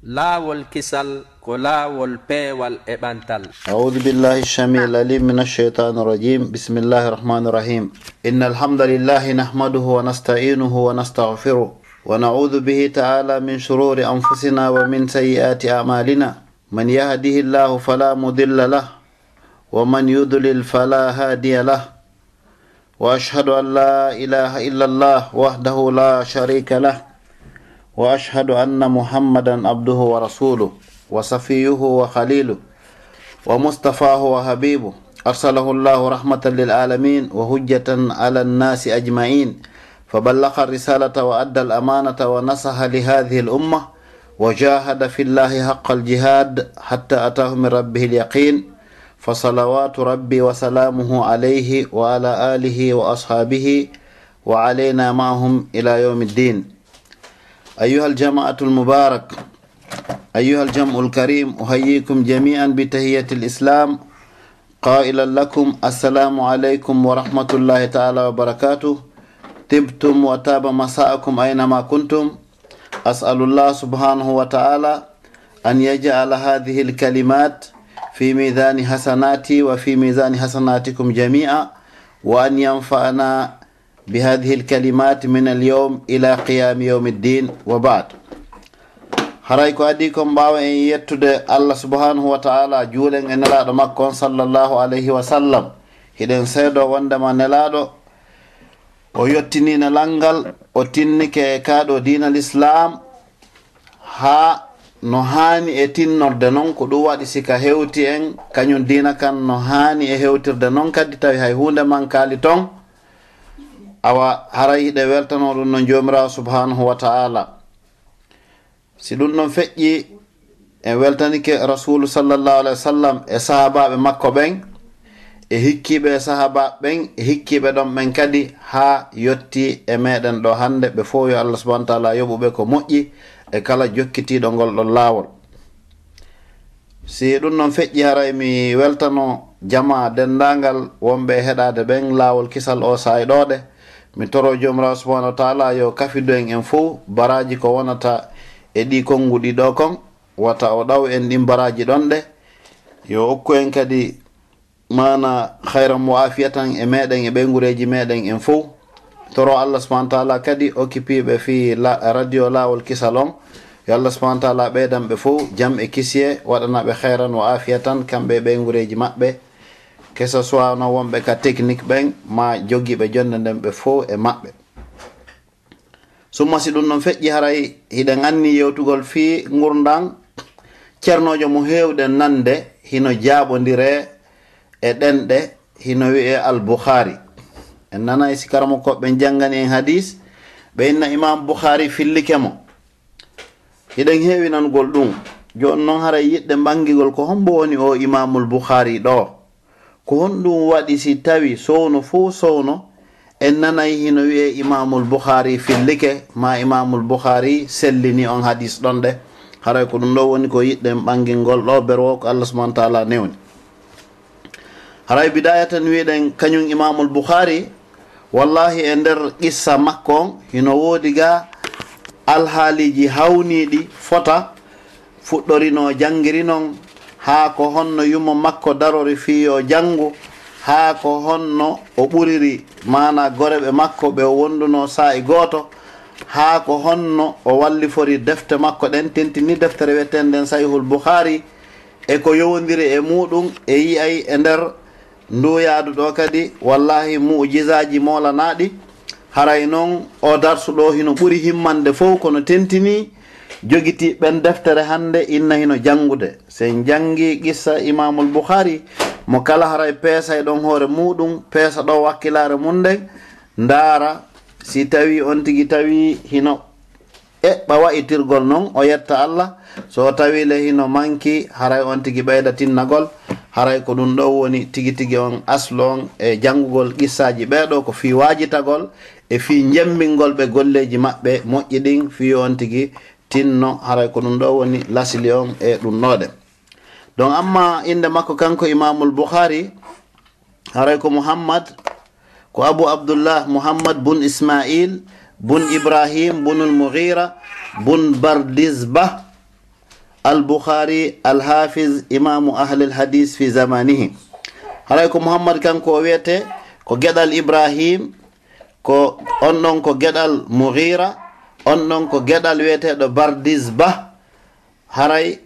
laawol kisal ko laawol peewal e ɓantal. Audu billahi sami lalim min alcheitani irrajim bismillahi irrahmani irrahim inna alhamdalillahi nahmaduhu wa nastainuhu wa nastahfiruh wa naudu bihi taala min shururi anfusina wa min sayi'ati amalina man yahdihi llahu fala mudilla lah wa man yudlil fala hadiya lah. Wa ashhadu an la ilaha illa allah wahdahu la sharika lah. واشهد ان محمدا عبده ورسوله وصفيه وخليله ومصطفاه وحبيبه ارسله الله رحمه للعالمين وهجه على الناس اجمعين فبلغ الرساله وادى الامانه ونصح لهذه الامه وجاهد في الله حق الجهاد حتى اتاه من ربه اليقين فصلوات ربي وسلامه عليه وعلى اله واصحابه وعلينا معهم الى يوم الدين أيها الجماعة المبارك أيها الجمع الكريم أحييكم جميعا بتهية الإسلام. قائلا لكم السلام عليكم ورحمة الله تعالى وبركاته. تبتم وتاب مساءكم أينما كنتم. أسأل الله سبحانه وتعالى أن يجعل هذه الكلمات في ميزان حسناتي وفي ميزان حسناتكم جميعا وأن ينفعنا بهذه الكلمات من اليوم إلى قيام يوم الدين وبعد haray ko adi kon mbawa en yettude allah subhanahu wa taala juulen e nelaɗo makko on sallllahu alayhi wa sallam hiɗen seedo wondema nelaɗo o yettini nelal ngal o tinnike e kaɗo dina l' islam ha no hani e tinnorde noon ko ɗum waɗi sika hewti en kañum dina kan no hani e hewtirde noon kadi tawi hay hunde man kaali ton awa haray ɗe weltanoɗon no jomirawo subhanahu wa taala. Si ɗum ɗon feƴƴi en weltanike rasulu sallllahu alah wa sallam e sahabaɓe makko ɓen e hikkiɓe e sahabaɓe ɓen e hikkiɓe ɗon ɓen kadi ha yetti e meɗen ɗo hande ɓe fo yo allah subahana taala yoɓuɓe ko moƴƴi e kala jokkitiɗo ngol ɗon laawol. Si ɗum noon feƴƴi haray mi weltano jama dendagal wonɓe heɗade ɓen laawol kisal o saayɗoɗe mi toro jomirawo subahanahu wa taala yo kafido en en fof baraji ko wonata e ɗi konnguɗi ɗo kon wata o ɗaw en ɗin baraji ɗon ɗe. Yo okku en kadi mana hayra mo afiya tan e meɗen e ɓeygureji meɗen en fof toro allah subahana taala kadi occupiɓe fi la, radio lawol kisal on yo allah subahana taala ɓeydan ɓe fof jaam e kisie waɗanaɓe hayran o afiya tan kamɓe e ɓeygureji maɓɓe. que ce soit no wonɓe ka technique ɓen ma jogiiɓe jonde nden ɓe fof e maɓɓe. Summasi ɗum noon feƴƴi haray hiɗen anni yewtugol fii gurdan ceernojo mo heewɗe nande hino jaaɓodire e ɗenɗe hino wi'e albouhari e en nanay sikaramo koɓɓe janngani en hadis ɓe inna imam bouhari fillike mo. Hiɗen heewinangol ɗum joni noon haray yiɗɗe mbangigol ko hombo woni o imamul bouhari ɗo. ko honɗum waɗi si tawi sowno fo sowno en nanayi hino wiye imamul bouhari fillike ma imamul bouhari sellini on hadis ɗon ɗe. Haray ko ɗum ɗo woni ko yiɗɗen ɓangilngol ɗo berwo ko allah subahana taala newni. Haray bidaya tan wiɗen kañum imamul bouhari wallahi e nder qissa makko on hino woodi ga alhaaliji hawniɗi fota fuɗɗorino janngiri non haa ko honno yumo makko darori fiyo janngu haa ko honno o ɓuriri mana goreɓe makko ɓe o wonduno sa'i gooto haa ko honno o wallifori defte makko ɗen tentini deftere wiyeten nden sahihul bouhari e ko yowodiri e muɗum e yiyay e nder nduyaadu ɗo kadi wallahi mujisaji molanaɗi haray noon o darsuɗo hino ɓuri himmande fof kono tentini jogiti ɓen deftere hannde inna hino janngude. Sen janngi qissa imamul bouhari mo kala haray peesa e ɗon hoore muɗum peesa ɗo wakkilaare mum nden ndaara si tawi on tigi tawi hino eɓɓa wa'itirgol noon o yetta allah. So tawi le hino manki haray on tigi ɓeyda tinnagol haray ko ɗum ɗo woni tigi tigi on aslo on e janngugol qissaji ɓeeɗo ko fi wajitagol e fi jembingol ɓe golleji maɓɓe moƴƴi ɗin fi on tigi tinno haray ko ɗum ɗo woni lasili on e ɗumnoɗe. Donc amma inde makko kanko imamul bouhari haray ko mouhammad ko abou abdoullah mouhammad bun ismail bun ibrahim bunul mouhira bun bardisba البخاري الحافظ fi zamanihi. Haray ko زمانه kanko o wiyete ko gueɗal ibrahim ko on ɗon ko gueɗal mouhira on noon ko geɗal wiyeteɗo bardis ba haray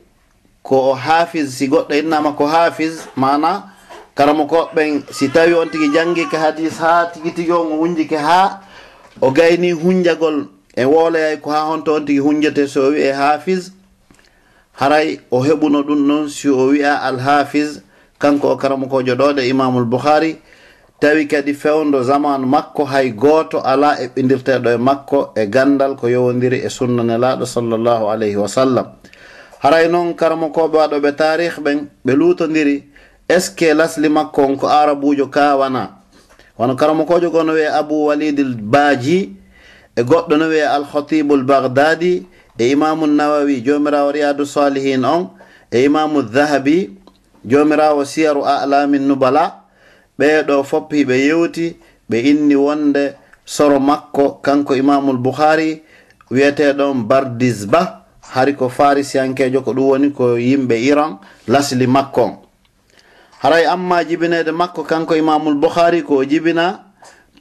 ko o haafis si goɗɗo innama ko haafis mana karamo koɓɓen si tawi on tigi janggike hadis ha tigui tigui on o hunjike ha o gayni hunjagol e wooloyay ko ha honto on tigui hunjete so o wiye haafis haray o heɓuno ɗum noon si o wiya alhaafis kanko o karamo ko joɗoɗe imamul bouhari tawi kadi fewdo zamanu makko hay goto ala e ɓindirteeɗo e makko e gandal ko yowodiri e sunna nelaɗo sallllahu alayhi wa sallam. Haray noon karmakoɓe waɗoɓe tarih ɓen ɓe lutodiri est ce que lasli makko on ko arabujo kawana? Wono karmakojo go no wiye abou walidil baji e goɗɗo no wiye alkhatibul bagdadi e imamu nawawi jomirawo riyadu salihin on e imamu dhahabi jomirawo siyaru alamin nubala ɓeeɗo fof hiɓe yewti ɓe inni wonde soro makko kanko imamul bouhari wiyeteɗon bardis ba hari ko farisiyankejo ko ɗum woni ko yimɓe iran lasli makko on haray amma jibinede makko kanko imamul bouhari ko jibina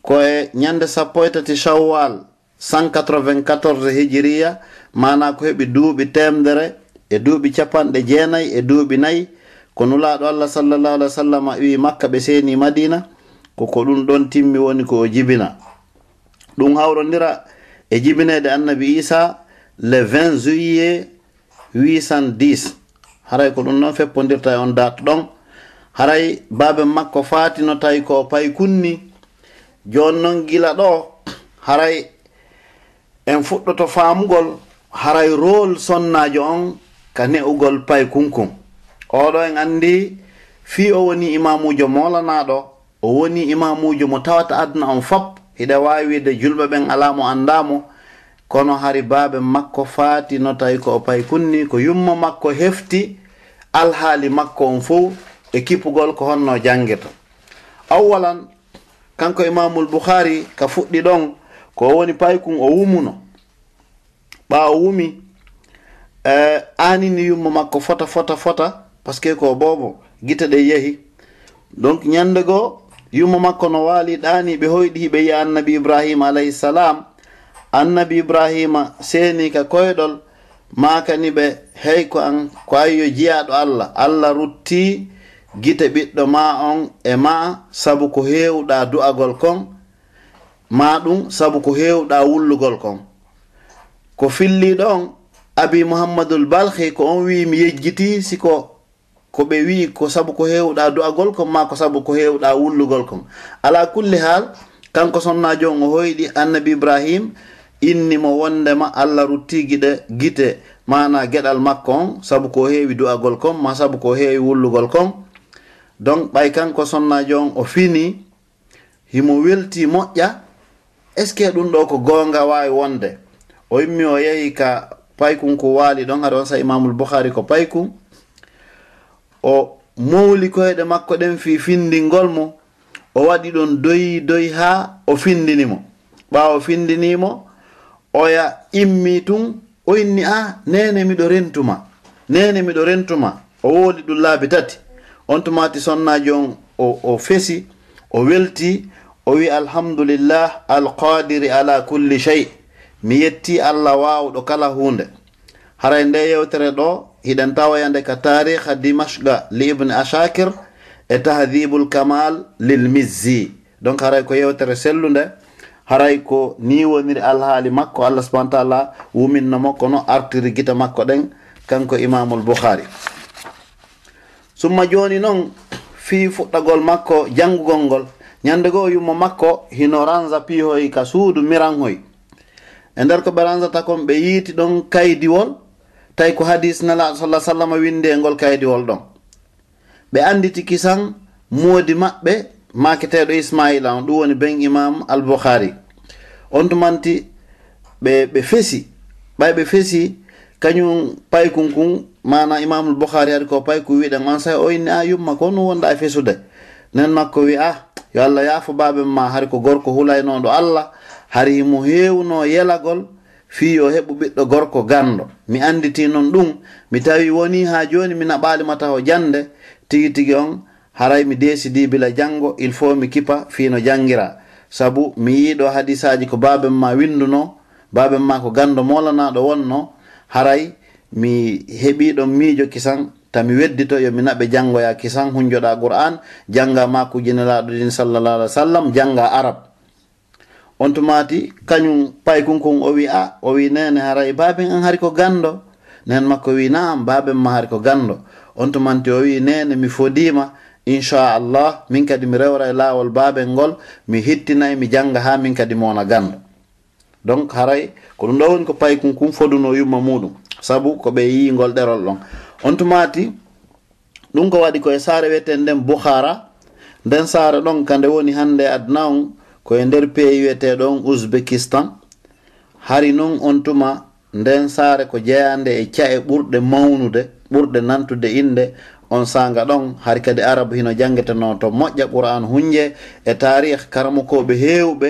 koye ñande sappo e tati shawwal 194 hijiriya mana ko heɓi duuɓi temdere e duuɓi capanɗe jeenayi e duuɓi nayyi ko nulaɗo allah sallallahu alih wa sallam wi makka ɓe seeni madina koko ɗum ɗon timmi woni ko jibina. Ɗum hawrodira e jibinede annabi isa le 20 juillet 810 haray ko ɗum noon feppodirta e on date ɗon. Haray babe makko fatino tawi ko pay kunni. Joni noon gila ɗo haray en fuɗɗoto famugol haray rôle sonnajo on ka ne'ugol pay kunkum. oɗo en anndi fii o woni imamujo molanaɗo o woni imamujo mo tawata aduna on fop hiɗa wawi wiide julɓe ɓen ala mo anndamo kono hari baaɓe makko faati no tawi ko o pay kunni ko yumma makko hefti alhaali makko on fo e kippugol ko honno janggeta awwalan kanko imamul bouhari ka fuɗɗi ɗon ko woni paykun o wumuno ɓaa o wumi eh, anini yumma makko fota fota fota par ce que ko boobo gite ɗe yehi. Donc ñande goo yumma makko no waali ɗaani ɓe hoyɗi ɓe yi annabi ibrahima alayhisalam annabi ibrahima seeni ka koyɗol makani ɓe hey ko an ko ayyo jiyaɗo allah. Allah rutti gite ɓiɗɗo ma on e ma saabu ko hewɗa du'agol kon ma ɗum saabu ko hewɗa wullugol kon. Ko filliɗo on abi mouhammadul balhi ko on wi mi yejjiti siko ko ɓe wi ko sabu ko hewɗa du'agol kon ma ko sabu ko hewɗa wullugol kon ala kulli haal kanko sonnajo on o hoyɗi annabi ibrahim innimo wondema allah ruttigiɗe guite mana gueɗal makko on saabu ko heewi du'agol kon ma saabu ko heewi wullugol kon donc ɓay kanko sonnajo on o fini himo welti moƴƴa est ce que ɗum ɗo ko gonga wawi wonde? O yimmi o yeehi ka paykun ko waali ɗon haɗa on sa imamul bouhari ko paykun o mowli koyɗe makko ɗen fi findingol mo o waɗi ɗon doyi doyi ha o findinimo. Ɓawo findinimo oya immi tun o inni ah, a nene miɗo rentuma nene miɗo rentuma. O woodi ɗum laabi tati. On tumati sonnajo on o, o fesi o welti o wi alhamdulillah alqadiri ala kulli shey mi yetti allah wawɗo kala hunde haray nde yewtere ɗo hiɗen tawayande ka tariha dimashga li ibne ashakir e tahdibul kamal lil mizzi. Donc haray ko yewtere sellude haray ko ni woniri alhaali makko allah subahana taala wuminno makko no artiri guita makko ɗen kanko imamul bouhari summa joni noon fi fuɗɗagol makko janngugol ngol ñande goo yummo makko hino ranza piihoy ka suudu miranhoy. E nder ko ɓe ranzata kon ɓe yiiti ɗon kaydiwol tawi ko hadis nala sallah sallam winde e ngol kaydi wol ɗon. Ɓe anditi kisan moodi maɓɓe maketeɗo ismaila on ɗum woni ben imam albouhari on tumanti ɓe ɓe fesi ɓay ɓe fesi kañum paykun kun mana imamul bouhari ari ko payku wiɗen on say o inni a yumma ko no wonɗa e fesude? Nen makko wi a yo allah yaafo baɓe ma hari ko gorko hulaynoɗo allah hari mo hewno yelagol fi yo heɓu ɓiɗɗo gorko gando mi anditi noon ɗum mi tawi woni ha joni mi naɓaalima taw jande tigi tigi on haray mi desidi bila jango il faut mi kipa fino jangira sabu mi yiiɗo hadisaji ko baaben ma winduno baaben ma ko gando molanaɗo wonno haray mi heɓiɗon miijo kisan tami weddito yomi naɓe jangoya kisan hunjoɗa qur'an janga ma kujinelaɗo din sallallah alih w sallam janga arab. on tumati kañum paykun kon o wi a o wi nene haray baaben an hari ko gando. Nen makko wi naam baaben ma hari ko gando. On tumanti o wi nene mi fodima inchallah min kadi mi rewra e lawol baaben ngol mi hittinayi mi janga ha min kadi mona gando. Donc haray ko ɗum ɗo woni ko paykun kun foduno yumma muɗum. Saabu ko ɓe yiyingol ɗerol ɗon. On tumati ɗum ko waɗi koye saare wiyeten nden bouhara nden saare ɗon kande woni hande aduna on koye nder pays wiyeteɗon ouzbekistan hari noon on tuma nden saare ko jeyande e ca'e ɓurɗe mawnude ɓurɗe nantude inde on sanga ɗon. Hari kadi arabe hino jangeteno to moƴƴa qur'an hunje e tarih karmukoɓe hewɓe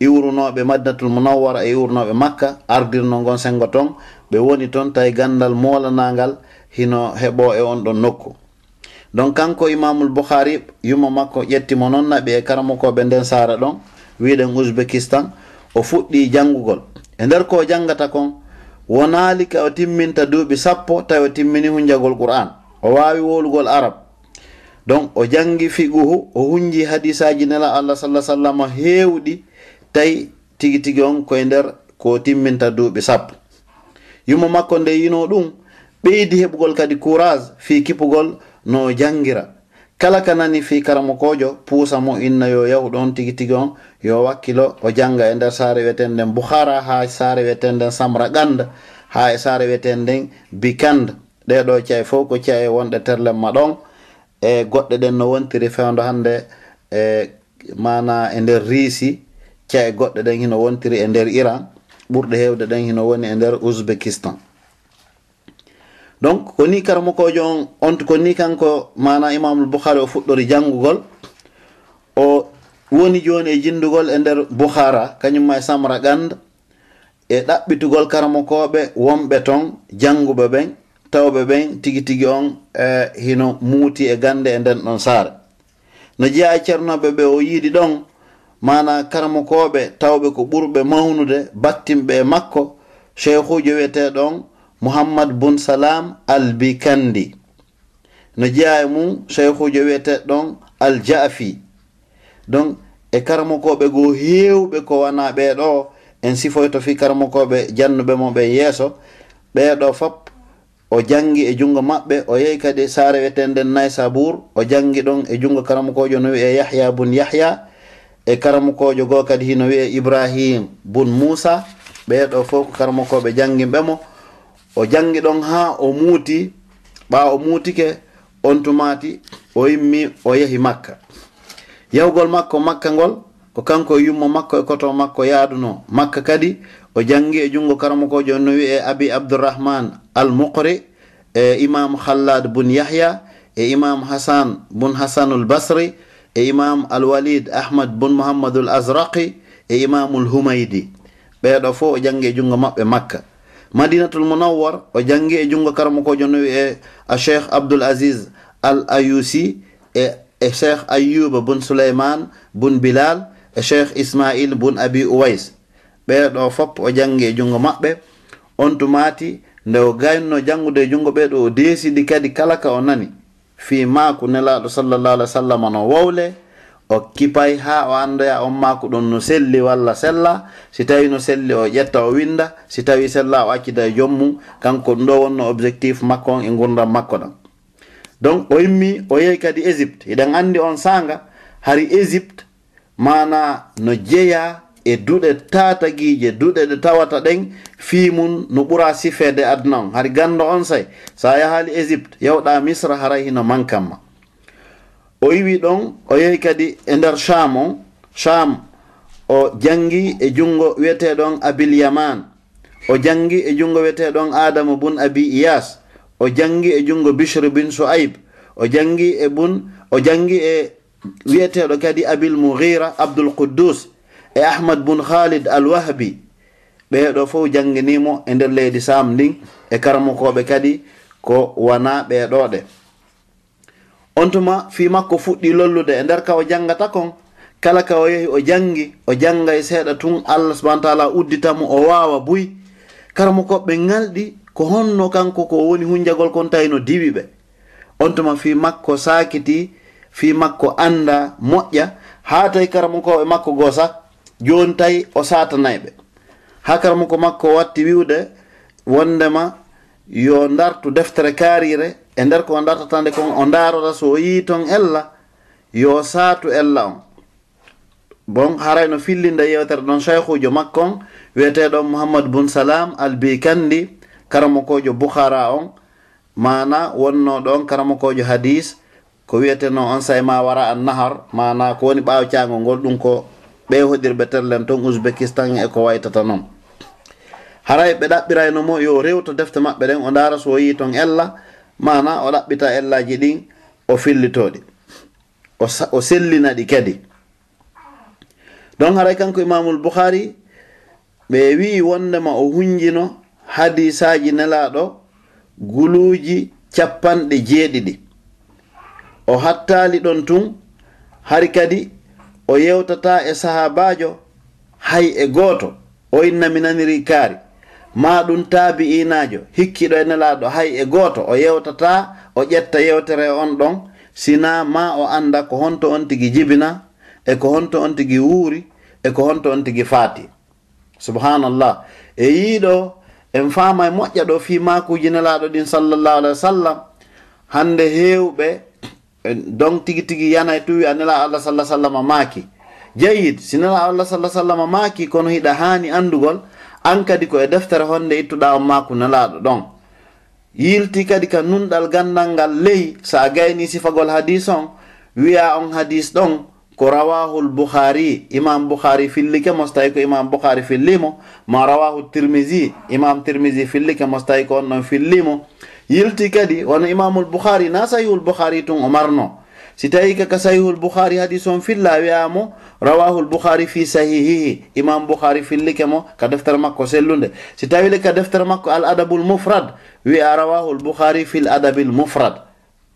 iwrunoɓe madinatul munawwara e iwrunoɓe makka ardirno gon sengo ton ɓe woni toon tawi gandal molanagal hino heɓo e on ɗon nokku. donc kanko imamul bouhari yumo makko ƴettimo noon naɓi e karamokoɓe nden sara ɗon wiɗen ouzbékistan o fuɗɗi janngugol e nder ko janngata kon wonaali ka o timminta duuɓi sappo tawi o timmini hunjagol qur'an. O waawi wolugol arab. Donc o janngi figuhu o hunji hadisaji nela allah sallah sallam heewɗi tawi tigi tigi on koye nder ko timminta duuɓi sappo. Yumo makko nde yino ɗum ɓeydi heɓugol kadi courage fi kipugol no o jangira. Kala ka nani fi karamokojo puusa mo inna yo yahu ɗon tigi tigi on yo wakkilo o janga e nder saare wetenden bouhara ha saare wetenden samra ganda ha e saare wetenden e bikanda ɗeɗo caye fof ko caye wonɗe terlemma ɗon e goɗɗe ɗen no wontiri fewdo hande e mana e nder riisi caye goɗɗe ɗen hino wontiri e nder iran ɓurɗe hewde ɗen hino woni e nder ouzbékistan donc ko ni karmukojo on on ko ni kanko mana imamul bouhari o fuɗɗori janngugol o woni joni e jindugol e nder bouhara kañumma e samra ganda e ɗaɓɓitugol karmakoɓe wonɓe ton jannguɓe ɓen tawɓe ɓen tigi tigi on e hino muuti e gande e nden ɗon saare. No jeeya ceernoɓe ɓe o yiiɗi ɗon mana karmakoɓe tawɓe ko ɓurɓe mawnude battinɓe e makko cheikhujo wiyeteɗon muhammad bun salam albikandi. No jeeya e mum cheikhujo wiyeteɗon aljaafi donc e karmakoɓe goo heewɓe ko wana ɓeɗo en sifoyto fi karmakoɓe jannuɓe mo ɓe yeeso. Ɓeɗo fop o jangi e junngo maɓɓe o yehi kadi saare wetenden naysabour o jangi ɗon e junngo karamakojo no wiye yahya bun yahya e karamakojo goo kadi hino wiye ibrahim bun moussa ɓeɗo fof ko karamakoɓe janginɓe mo o jangi ɗon haa o muuti ɓaawo o muutike on tumaati o yimmi o yehi makka. Yahugol makko makka ngol ko kanko e yummo makko e koto makko yaaduno makka kadi o jangi e junngo karamakojo on no wi'e abi abdourahman al muqri e imam hallad bun yahya e imam hasan bun hasanul basri e imam alwalid ahmad bun mouhammadul azraqi e imamul humaydi. Ɓeeɗo fof o jangi e junngo maɓɓe makka. madinatul munawwar o jangi e junngo karmakojo no wi'e a cheikh abdoul asis al ayusi e e cheikh ayuba bun souleyman bun bilal e cheikh ismail bun abi oways ɓeɗo fop o jangi e jungo maɓɓe. On tumati nde o gayno jangude e jungo ɓeɗo o deesidi kadi kala ka o nani. Fi maako nelaɗo sallallah alih w sallam no wowle. o kipay ha o andoya on mako ɗon no selli walla sella. Si tawi no selli o ƴetta o winda. Si tawi sella o accida e jommum kanko ɗum ɗo wonno objectif makko on e gurdam makko ɗam. Donc o immi o yehi kadi égypte eɗen andi on sanga hari égypte mana no jeeya e duɗe tataguije duɗe ɗe tawata ɗen fimum no ɓuura sifede aduna on. Hari gando on say sa yahali égypte yewɗa misra haray hino mankanma o yiwi ɗon o yehi kadi e nder cham on cham o jangi e jungo wiyeteɗon abil yaman. O jangi e jungo wiyeteɗon adama bun abi iyas. O jangi e jungo bishre bin soaib o jangi e bun o jangi e wiyeteɗo kadi abil mughira abdul quddus e ahmad bun khalid al wahbi ɓeeɗo fof janginimo e nder leydi sam ndin e karmukoɓe kadi ko wona ɓeɗoɗe on tuma fi makko fuɗɗi lollude e nder ka o janngata kon kala ka o yehi o janngi o jannga e seeɗa tun allah subahana taala udditamo o waawa buy. Kala mo koɓɓe ŋalɗi ko honno kanko ko woni hunjagol kon tawi no diwi ɓe. On tuma fi makko saakiti fi makko annda moƴƴa. Haa tawi karamukoɓe makko goo sa jooni tawi o satanayi ɓe. Haa karamuko makko watti wiwde wondema yo dartu deftere kaarire e nder ko dartata nde kon o ndaarora so o yii ton ella yo saatu ella on. Bon haray no fillinde yewtere ɗon cheikhujo makko on wiyeteɗon mouhammad bun salam albikandi karamokojo boukhara on. Mana wonno ɗon karamokojo hadis ko wiyeteno on say ma wara an nahar mana ko woni ɓaw caangol ngol ɗum ko ɓe hoɗirɓe terlen ton ouzbékistan e ko waytata noon haray ɓe ɗaɓɓirayno mo yo rewto defte maɓɓe ɗen o ndaara so yi ton ella mana o ɗaɓɓita ellaji ɗin o fillitoɗi o sellina ɗi kadi. Donc haray kanko imamul bouhari ɓe wi wondema o hunjino hadisaji nelaɗo guluji capanɗe jeeɗiɗi o hattali ɗon tun hari kadi o yewtata e sahabajo hay e goto o inna minaniri kaari. ma ɗum taabi inajo hikkiɗo e nelaɗo hay e goto o yewtata o ƴetta yewtere on ɗon. Sina ma o anda ko honto on tigi jibina e ko honto on tigi wuuri e ko honto on tigi faati. Subhanallah e yiiɗo en faama e moƴƴa ɗo fi makuji nelaɗo ɗin sallllahu alah wa sallam hande hewɓe don tigi tigi yana e tuwi a nela allah sallah sallam maaki. Jeyid si nela allah sallah sallam maaki kono hiɗa hani andugol an kadi ko e deftere honde ittuɗa on maku ko nalaɗo ɗon. Yilti kadi ka nunɗal gandal ngal ley sa gayni sifagol hadis on wiya on hadis ɗon ko rawahul bukhari imam bukhari fillike mo so tawi ko imam bukhari fillimo ma rawahu tirmisi imam tirmisi fillike mo so tawi ko on ɗon fillimo. Yilti kadi wono imamul bukhari na sahihul bukhari tun o marno si tawi kaka sahihul bouhari hadis on filla wiyamo rawahul bouhari fi sahihihi imam bouhari fillike mo ka deftere makko sellunde. Si tawile ka deftere makko al adabul mufrad wiya rawahul bouhari fil adabil mufrad.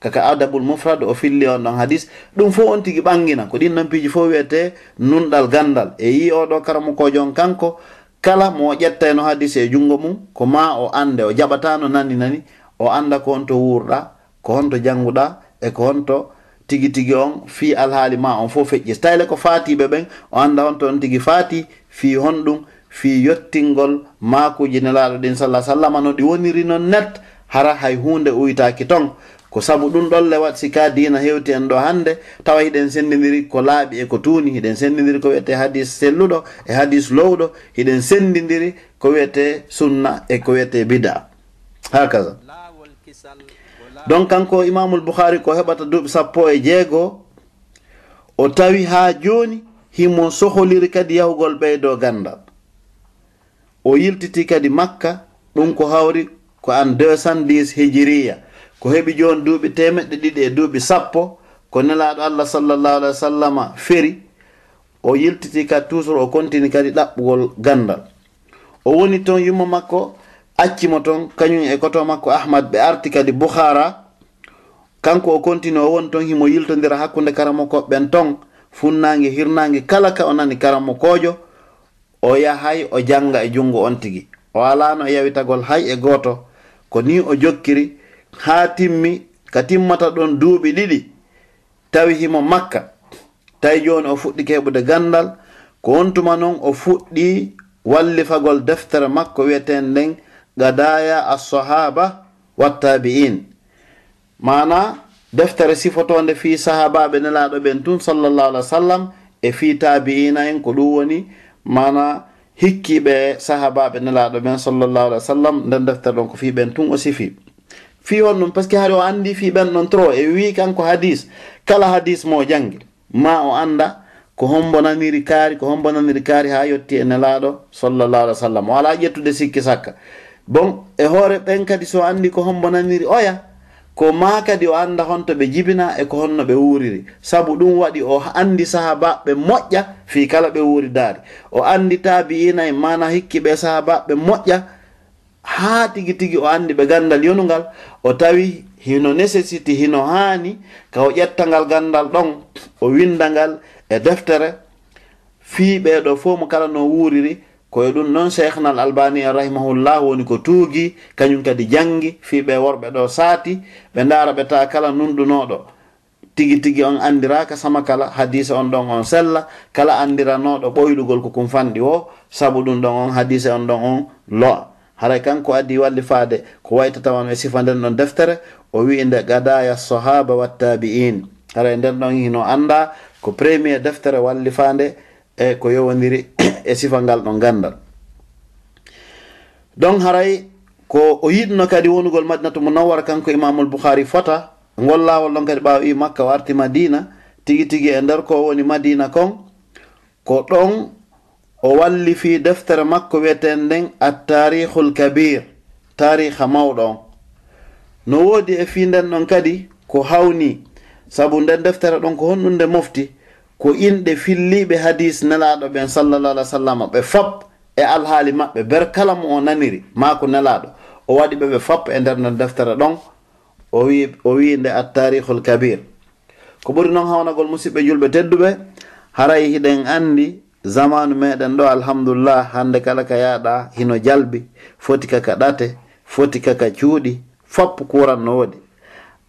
Kaka adabul mufrad o filli on ɗon hadis ɗum fo on tigi ɓangina. Ko ɗin non piiji fof wiyete nunɗal gandal. E yi oɗo karamukojo on kanko kala mo ƴetta no hadis e junngo mum ko ma o ande o jaɓata no nanni nani o anda ko honto wuurɗa ko honto jannguɗa e ko honto tigi tigi on fi alhaali ma on fof feƴƴi. So tawile ko faatiɓe ɓen o anda on to on tigi faati fi honɗum fi yettingol makuji nelaɗo ɗin sallah sallama no ɗi woniri noon net hara hay hunde uytaki ton. Ko sabu ɗum ɗon le wat sika dina hewti en ɗo hannde tawa hiɗen sendidiri ko laaɓi e ko tuuni hiɗen sendidiri ko wiyete hadis selluɗo e hadis lowɗo hiɗen sendidiri ko wiyete sunna e ko wiyete bida hakaza donc kanko imamul bukhari ko heɓata duuɓi sappo e jeego o tawi ha joni himo soholiri kadi yahugol ɓeydo gandal o yiltiti kadi makka ɗum ko hawri ko an 210 hijiriya. Ko heɓi joni duuɓi temeɗɗe ɗiɗi e duuɓi sappo ko nelaɗo allah sallllahu alah wa sallama feri o yiltiti kadi toujours o contini kadi ɗaɓɓugol gandal. O woni toon yumma makko accimo ton kañum e koto makko ahmad ɓe arti kadi bouhara kanko o continue o won ton himo yiltodira hakkunde karamo koɓɓen ton. Funnaange hirnaange kala ka o nani karamo koojo o yahay o janga e junngo on tigi. O alano e yawitagol hay e goto. Ko ni o jokkiri ha timmi ka timmata ɗon duuɓi ɗiɗi tawi himo makka. Tawi joni o fuɗɗi keɓude gandal. Ko wontuma noon o fuɗɗi wallifagol deftere makko wiyeten nden gadaya assahaba wattabi'in mana deftere sifotonde fi sahabaɓe nelaɗo ɓen tun sallllahu alih w sallam e fi tabi'ina en ko ɗum woni. Mana hikkiɓe sahabaɓe nelaɗo ɓen sallllahu alih w sallam nden deftere ɗon ko fi ɓen tun o sifi. Fi on ɗum par ce que haade o andi fi ɓen ɗon trop e wi kanko hadis kala hadis mo jannge ma o anda ko hombonaniri kaari ko hombonaniri kaari ha yetti e nelaɗo sallallahu alih w sallam o ala ƴettude sikki sakka. bon e hoore ɓen kadi so anndi ko hombonaniri oya ko ma kadi o annda honto ɓe jibina e ko honno ɓe wuuriri. Sabu ɗum waɗi o anndi sahabaɓe moƴƴa fi kala ɓe wuuridaari o anndi taabi'ina e mana hikki ɓe sahabaɓe moƴƴa haa tigi tigi o anndi ɓe ganndal yonungal o tawi hino nécessité hino haani ka o ƴettangal ganndal ɗon o windangal e deftere fii ɓeeɗo fof mo kala no wuuriri koye ɗum noon cheikhna al albani en rahimahullah woni ko tuugi kañum kadi jangi fiɓe worɓe ɗo saati ɓe ndaara ɓe ta kala nunɗunoɗo tigi tigi on andiraka sama kala hadise on ɗon on sella kala andiranoɗo ɓoyɗugol ko kum fanɗi o saabu ɗum ɗon on hadise on ɗon on loa haray kanko addi walli faade ko wayta tawan e sifa nden ɗon deftere o wi nde gadaya sahaba wattabi'in haray nden ɗon hino anda ko premier deftere walli faande e ko yowodiri e sifa ngal ɗon gandal donc haray ko o yiɗno kadi wonugol madinatu munawwara kanko imamul bouhari fota ngol lawol ɗon kadi ɓaawa wi makka o arti madina tigi tigi e nder ko woni madina kon ko ɗon o walli fi deftere makko wiyeten nden attarihul kabir tariha mawɗo on. No woodi e fi nden ɗon kadi ko hawni sabu nden deftere ɗon ko honɗunde mofti ko inɗe filliɓe hadis nelaɗo ɓen sallallah alih w sallam ɓe fap e alhaali maɓɓe ber kala mo o naniri ma ko nelaɗo. O waɗi ɓe ɓe fab e nder non deftere ɗon o wi o wi nde attarihul kabir. Ko ɓuri noon hawnagol musidɓe julɓe tedduɓe haray hiɗen andi zamanu meɗen ɗo alhamdulillah hande kala ka yaɗa hino jalbi foti kaka ɗate foti kaka cuuɗi fop kuran no woɗi.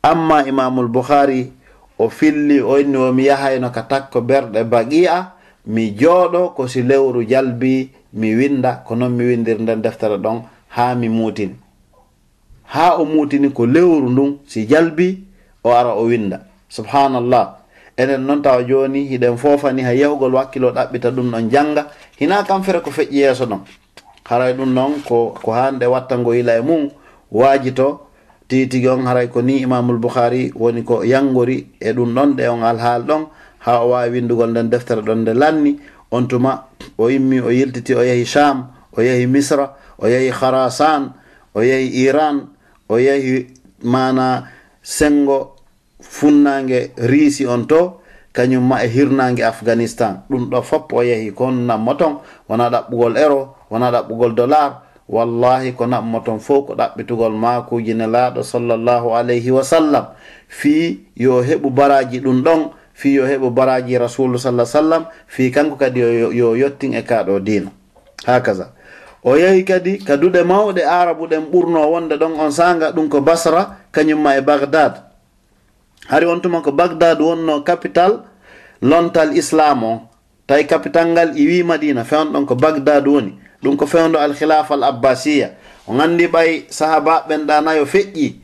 Amma imamul bouhari o filli o inni omi yahayno ka takko berɗe baqi'a mi jooɗo ko si lewru jalbi mi winda ko noon mi windir nden deftere ɗon haa mi muutini haa o muutini ko lewru ndun si jalbi o ara o winda subhanallah. Enen noon tawa jooni hiɗen foofani ha yahugol wakkilo ɗaɓɓita ɗum ɗon jannga. Hina kam fere ko feƴƴi yeeso ɗon. Haray ɗum noon ko ko hannde watta ngo yila e mum waaji to tigi tigi on haray ko ni imamul bouhari woni ko yangori e ɗum ɗon ɗe on alhaal ɗon. Ha o wawi windugol nden deftere ɗon nde lanni. On tuma o immi o yiltiti o yehi sham o yehi misra o yehi kharasan o yehi iran o yehi mana sengo funnange riisi on to kañum ma e hirnange afghanistan. Ɗum ɗo foppo o yehi kon nammo ton wona ɗaɓɓugol ero wona ɗaɓɓugol dollar wallahi ko naɓmo ton fof ko ɗaɓɓitugol maakuji nelaaɗo sallllahu alayhi wa sallam. Fi yo heɓu baraji ɗum ɗon fi yo heɓu baraji rasulu sallah sallam fi kanko kadi yo yettin e kaɗo dina hakaza o yehi kadi ka duɗe mawɗe arabu ɗen ɓurno wonde ɗon on sanga ɗum ko basra kañumma e bagdad hari on tuma ko bagdad wonno capital lontal islam o. Tawi capital ngal iwi madina fewn ɗon ko bagdad woni. ɗum ko fewndo alkhilafa al abbasiya. O gandi ɓay sahaba ɓen ɗanayo feƴƴi.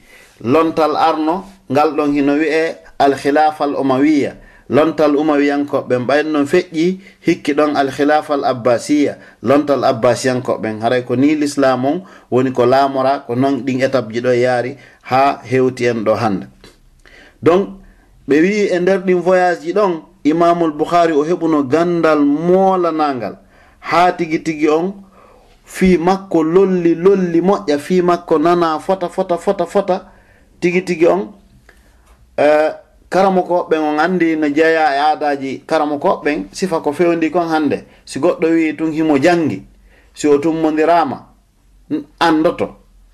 Lontal arno ngal ɗon hino wi'e alkhilafa al umawiya. Lontal umawiyankoɓen ɓayn noon feƴƴi hikki ɗon alkhilafa al abbasiya. Lontal abbasiyankoɓen haray ko ni l'islam on woni ko laamora ko noon ɗin étape ji ɗo e yaari ha hewti en ɗo hande donc ɓe wi e nder ɗin voyage ji ɗon imamul bouhari o heɓuno gandal moolanagal ha tigi tigi on fi makko lolli lolli moƴƴa. Fi makko nana fota fota fota fota. Tigi tigi on. Eh, e, karamo koɓɓen on anndi no jeeya e aadaji karamo koɓɓen sifa ko fewndi kon hannde. Si goɗɗo wi tun himo janngi si o tummodirama anndoto.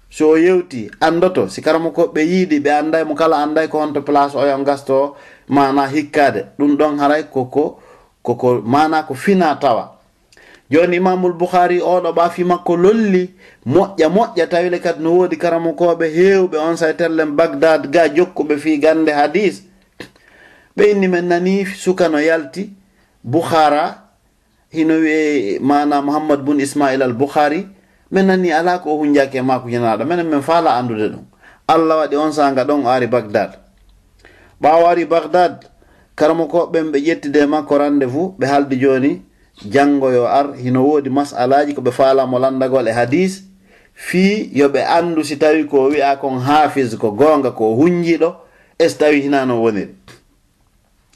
Si o yewti anndoto. Si karamo koɓɓe yiiɗi ɓe annday mo kala annday ko honto place oyon gasto mana hikkade ɗum ɗon haray koko koko mana ko fina tawa. joni imamul bouhari oɗo ɓaafi makko lolli moƴƴa moƴƴa tawile kadi no woodi karamokoɓe hewɓe on say saytellen bagdad ga jokkuɓe fi gande hadis. Ɓe inni men nani suka no yalti bouhara hino wiye mana mouhammad bun ismail al bouhari min nani ala ko o hunjaki e maako janaɗo minen min faala andude ɗum. Allah waɗi on saga ɗon o ari bagdad ɓawo ari bagdad karamakoɓeɓen ɓe ƴettide makko rendez vous ɓe haldi joni janngo yo ar hino woodi masalaji ko ɓe faalamo landagol e hadis fii yoɓe anndu si tawi ko wi'a kon haafis ko goonga ko hunjiɗo e so tawi hinano woniri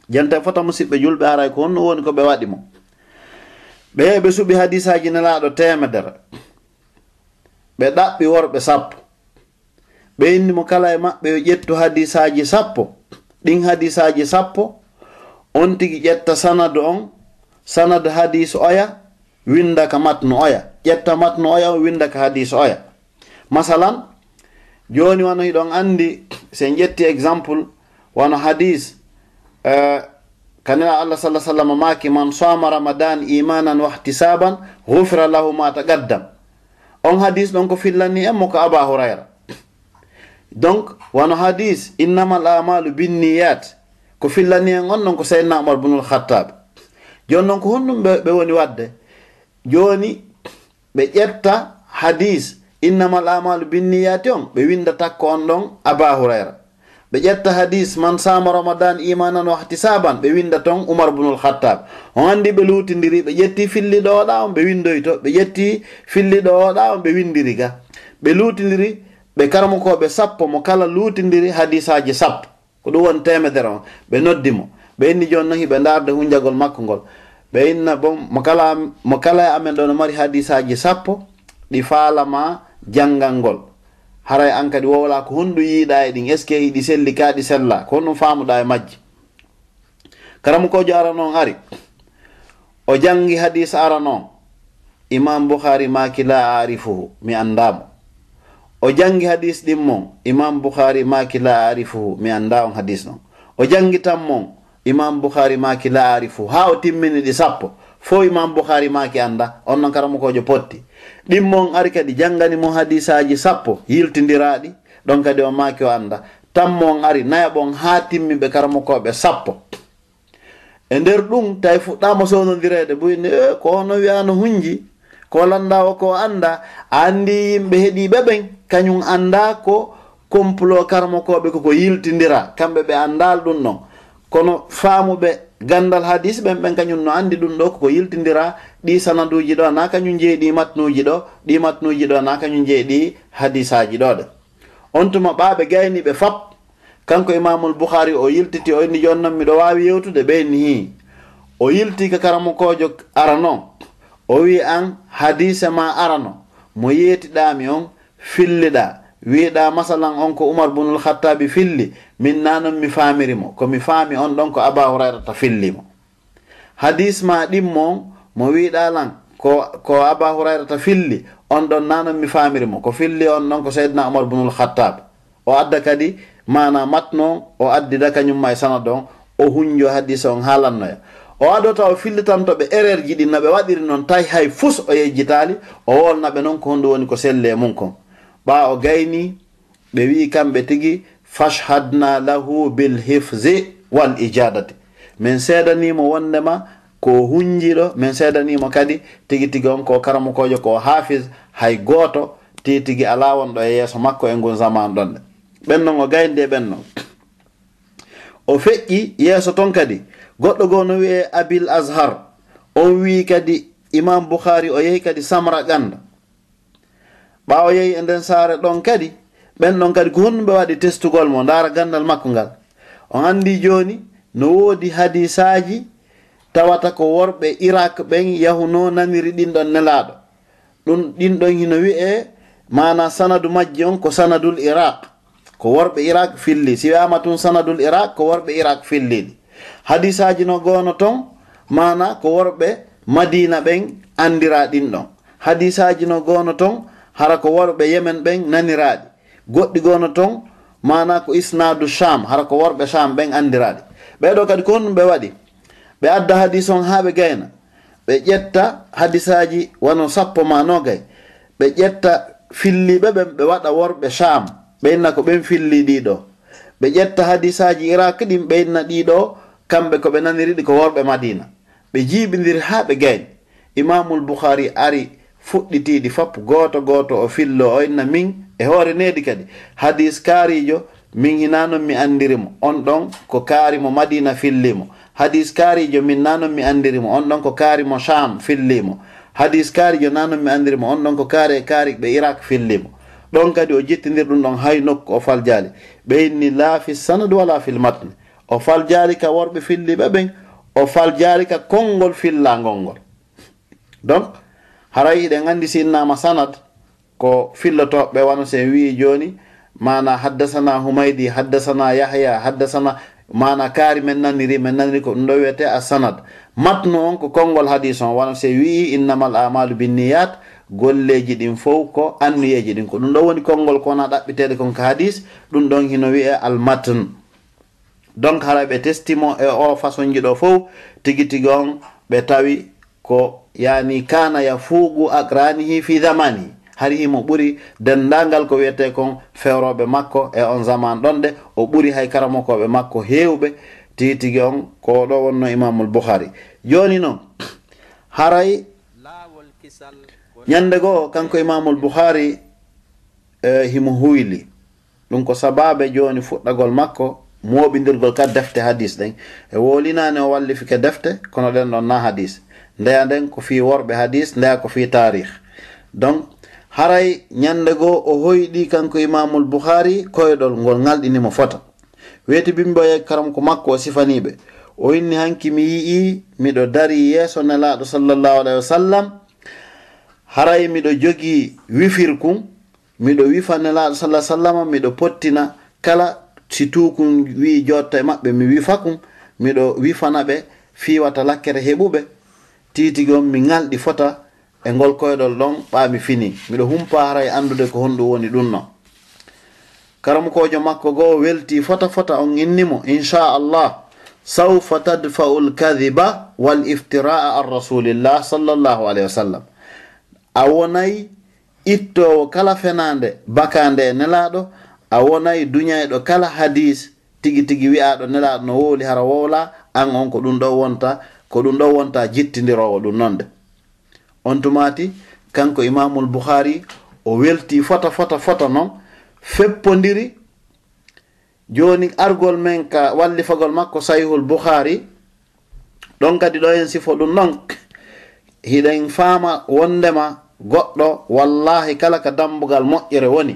janta fota musidɓe julɓe aray ko honno woni ko ɓe waɗi mo. Ɓe ɓe suɓi hadisaji nelaɗo temedere ɓe ɗaɓɓi worɓe sappo. Ɓe innimo kala e maɓɓe yo ƴettu hadisaji sappo ɗin hadisaji sappo on tigi ƴetta sanadu on sanad hadis oya winda ka matnu oya. Ƴetta matnu oya winda ka hadis oya. Masalan joni wano hiɗon andi sen ƴetti exemple wano hadis eh, uh, kanena allah sallah sallam maki man soma ramadan imanan wahtisaban gufira lahu ma taqaddam. On hadis ɗon ko fillani en mo ko aba hurayra. Donc wano hadis innamal amalu binniyat ko fillani en on non ko seydna omar bunul khattab. joni noon ko honɗum ɓe woni wadde. Joni ɓe ƴetta hadis innamal amalu binniyati on ɓe windata ko on ɗon aba hurayra. Ɓe ƴetta hadis man sama ramadan imanan wahti saban ɓe winda ton oumar bunul khattab. On andi ɓe lutidiri ɓe ƴetti filliɗo oɗa on ɓe windoyto ɓe ƴetti filliɗo oɗa on ɓe windiri ga. Ɓe lutidiri ɓe karmakoɓe sappo mo kala lutidiri hadisaji sappo. Ko ɗum woni temedere on ɓe noddimo ɓe inni joni noon hiɓe darde hunjagol makko ngol ɓe inna bon mo kala mo kala e amen ɗo no mari hadisaji sappo ɗi faalama janngal ngol. Haray an kadi wowla ko honɗu yiiɗa e ɗin est ce que ɗi selli ka ɗi sella ko honɗum faamuɗa e majji. Karamu kojo ara noon ari o janngi hadis ara noon imam bouhari maki la arifuhu mi anndamo o janngi hadis ɗin mon imam bouhari maki la arifuhu mi annda on hadis noon. O janngi tan mon imam bouhari maki la arifu. Ha o timmini ɗi sappo. Fo imam bouhari maki anda on noon karamukojo potti. Ɗimmon ari kadi janngani mo hadisaji sappo yiltidiraɗi ɗon kadi o maki o anda tammon ari nayaɓon ha timmiɓe karamokoɓe sappo. E nder ɗum tawi fuɗɗama sownodirede boyni e ko ono wiyano hunji? Ko landa o ko anda andi yimɓe heeɗiɓe ɓen kañum anda ko complot karamokoɓe koko yiltidira kamɓe ɓe andal ɗum noon kono faamuɓe gandal hadis ɓen ɓen kañum no andi ɗum ɗo koko yiltidira ɗi sanaduji ɗo na kañum jeeyi ɗi matnuji ɗo ɗi matnuji ɗo na kañum jeeyi ɗi hadisaji ɗoɗe on tuma ɓaɓe gayniɓe fap kanko imamul bouhari o yiltiti o inni jonnon miɗo wawi yewtude ɓeyni hi o yilti ka karamokojo arano o wi an hadise ma arano mo yeetiɗami on filliɗa. wiiɗa masalan on ko oumar bunul khattabi filli min nanon mi faamirimo komi faami on ɗon ko aba hurairata fillimo hadis ma ɗimmo mo wiiɗa lan ko ko aba hurairata filli on ɗon nanon mi faamirimo ko filli on ɗon ko seydna oumar bunul khattab. O adda kadi mana matno o addida kañumma e sanad on o hunjo hadis on haalannoya o adota o fillitantoɓe erreur ji ɗi no ɓe waɗiri noon tawi hay fus o yejjitali o wolnaɓe noon ko honɗum woni ko selle mum kon. ɓaawo gayni ɓe wi kamɓe tigi fashhadna lahu bilhifzi wal ijadati. Min seedanimo wondema ko hunjiɗo min seedanimo kadi tigi tigi on ko karamukojo ko hafiz hay goto ti tigi ala wonɗo e yeeso makko e ngun zaman ɗonɗe ɓennon o gaynde ɓennon. O feƴƴi yeeso ton kadi goɗɗo goo no wiye abil ashar on wi kadi imam boukhari o yehi kadi samra ganda. ɓaawo yehi e nden saare ɗon kadi ɓen ɗon kadi ko honɗum ɓe waɗi testugol mo dara gandal makko ngal. On andi joni no woodi hadisaji tawata ko worɓe irak ɓen yahuno naniri ɗinɗon nelaɗo ɗum ɗinɗon hino wi'e mana sanadu majji on ko sanadul iraq. Ko worɓe iraq filli. Si wiyama tun sanadul iraq ko worɓe iraq filliɗi hadisaji no gono ton mana ko worɓe madina ɓen andira ɗinɗon hadisaji no gono ton hara ko worɓe yemen ɓen naniraaɗi. Goɗɗi gono ton mana ko isnadu sham hara ko worɓe sham ɓen andiraaɗi. Ɓeɗo kadi ko honɗum ɓe waɗi ɓe adda hadis on ha ɓe gayna. Ɓe ƴetta hadisaji wano sappo ma nogay ɓe ƴetta filliɓe ɓen ɓe waɗa worɓe sham ɓeynna ko ɓen filli ɗiɗo ɓe ƴetta hadisaji iraq ɗin ɓeynna ɗiɗo kamɓe koɓe naniriɗi ko worɓe madina ɓe jiɓidiri ha ɓe gayni. Imamul bouhari ari fuɗɗitiɗi fop goto goto o fillo o inna min e hoore nedi kadi. Hadis kaarijo min hinanon mi andirimo on ɗon ko kaarimo madina fillimo hadis kaarijo min nanon mi andirimo on ɗon ko kaarimo sham fillimo hadis kaarijo nanon mi andirimo on ɗon ko kaari e kaari ɓe irak fillimo ɗon kadi o jettidir ɗum ɗon hay nokku o faljaali. Ɓe inni laa fi sanad wala fil matne o faljaali ka worɓe filliɓe ɓen o faljaali ka konngol fillagol ngol donc haray iɗen anndi sinnama sanad ko fillotoɓe wano sen wi joni mana haddasana humaydi haddasana yahya haddasana mana kaari men naniri men naniri ko ɗum ɗo wiyete a sanad matnu on ko konngol hadis on wano se wii innamal amalu binniyat golleji ɗin fof ko annuyeji ɗin. Ko ɗum ɗo woni konngol kona ɗaɓɓitede kon ko hadis ɗum ɗon hino wiye almatn. Donc hara ɓe testimo e o façon ji ɗo fof tigi tigi on ɓe tawi ko yani kana yafugu akranihi fi zamani. Hari himo ɓuri dendangal ko wiyete kon fewroɓe makko e on zaman ɗonɗe o ɓuri hay karamokoɓe makko hewɓe titigi on ko ɗo wonno imamul bouhari joni noon haray ñande goo kanko imamul bouhari e himo huyli. Ɗum ko sababe joni fuɗɗagol makko moɓidirgol kad defte hadis ɗen. E wolinani o wallifi ke defte kono ɗen ɗon na hadis ndeya nden ko fi worɓe hadis ndeya ko fi tarih donc haray ñande goo o hoyɗi kanko imamul bouhari koyɗol ngol ngalɗinimo fota weeti bimboye karam ko makko o sifaniɓe o inni hanki mi yi'i miɗo dari yeeso nelaɗo sallllahu alahi wa sallam. Haray miɗo jogi wifirkum miɗo wifa nelaɗo sa sallama miɗo pottina kala si tukum wi jotta e maɓɓe mi wifa kum miɗo wifana ɓe fiwata lakkere heɓuɓe. titigon mi ŋalɗi fota e ngol koyɗol ɗon ɓaami fini. Miɗo humpa haray e andude ko honɗum woni ɗum no karamukojo makko goo welti fota fota on innimo inchallah. Saufa tadfa'u lkadiba wal iftira'a an rasulillah sallllahu alayhi wa sallam. A wonayi ittowo kala fenande bakande e nelaɗo a wonayi duñayɗo kala hadis tigi tigi wi'aɗo nelaɗo no wowli hara wowla an on ko ɗum ɗo wonta ko ɗum ɗo wonta jittidirowo ɗum nonde. On tumati kanko imamul bouhari o welti fota fota fota noon feppodiri joni argol men ka wallifagol makko sayhul bouhari ɗon kadi ɗo hen sifo ɗum ɗon hiɗen faama wondema goɗɗo wallahi kala ka dambugal moƴƴere woni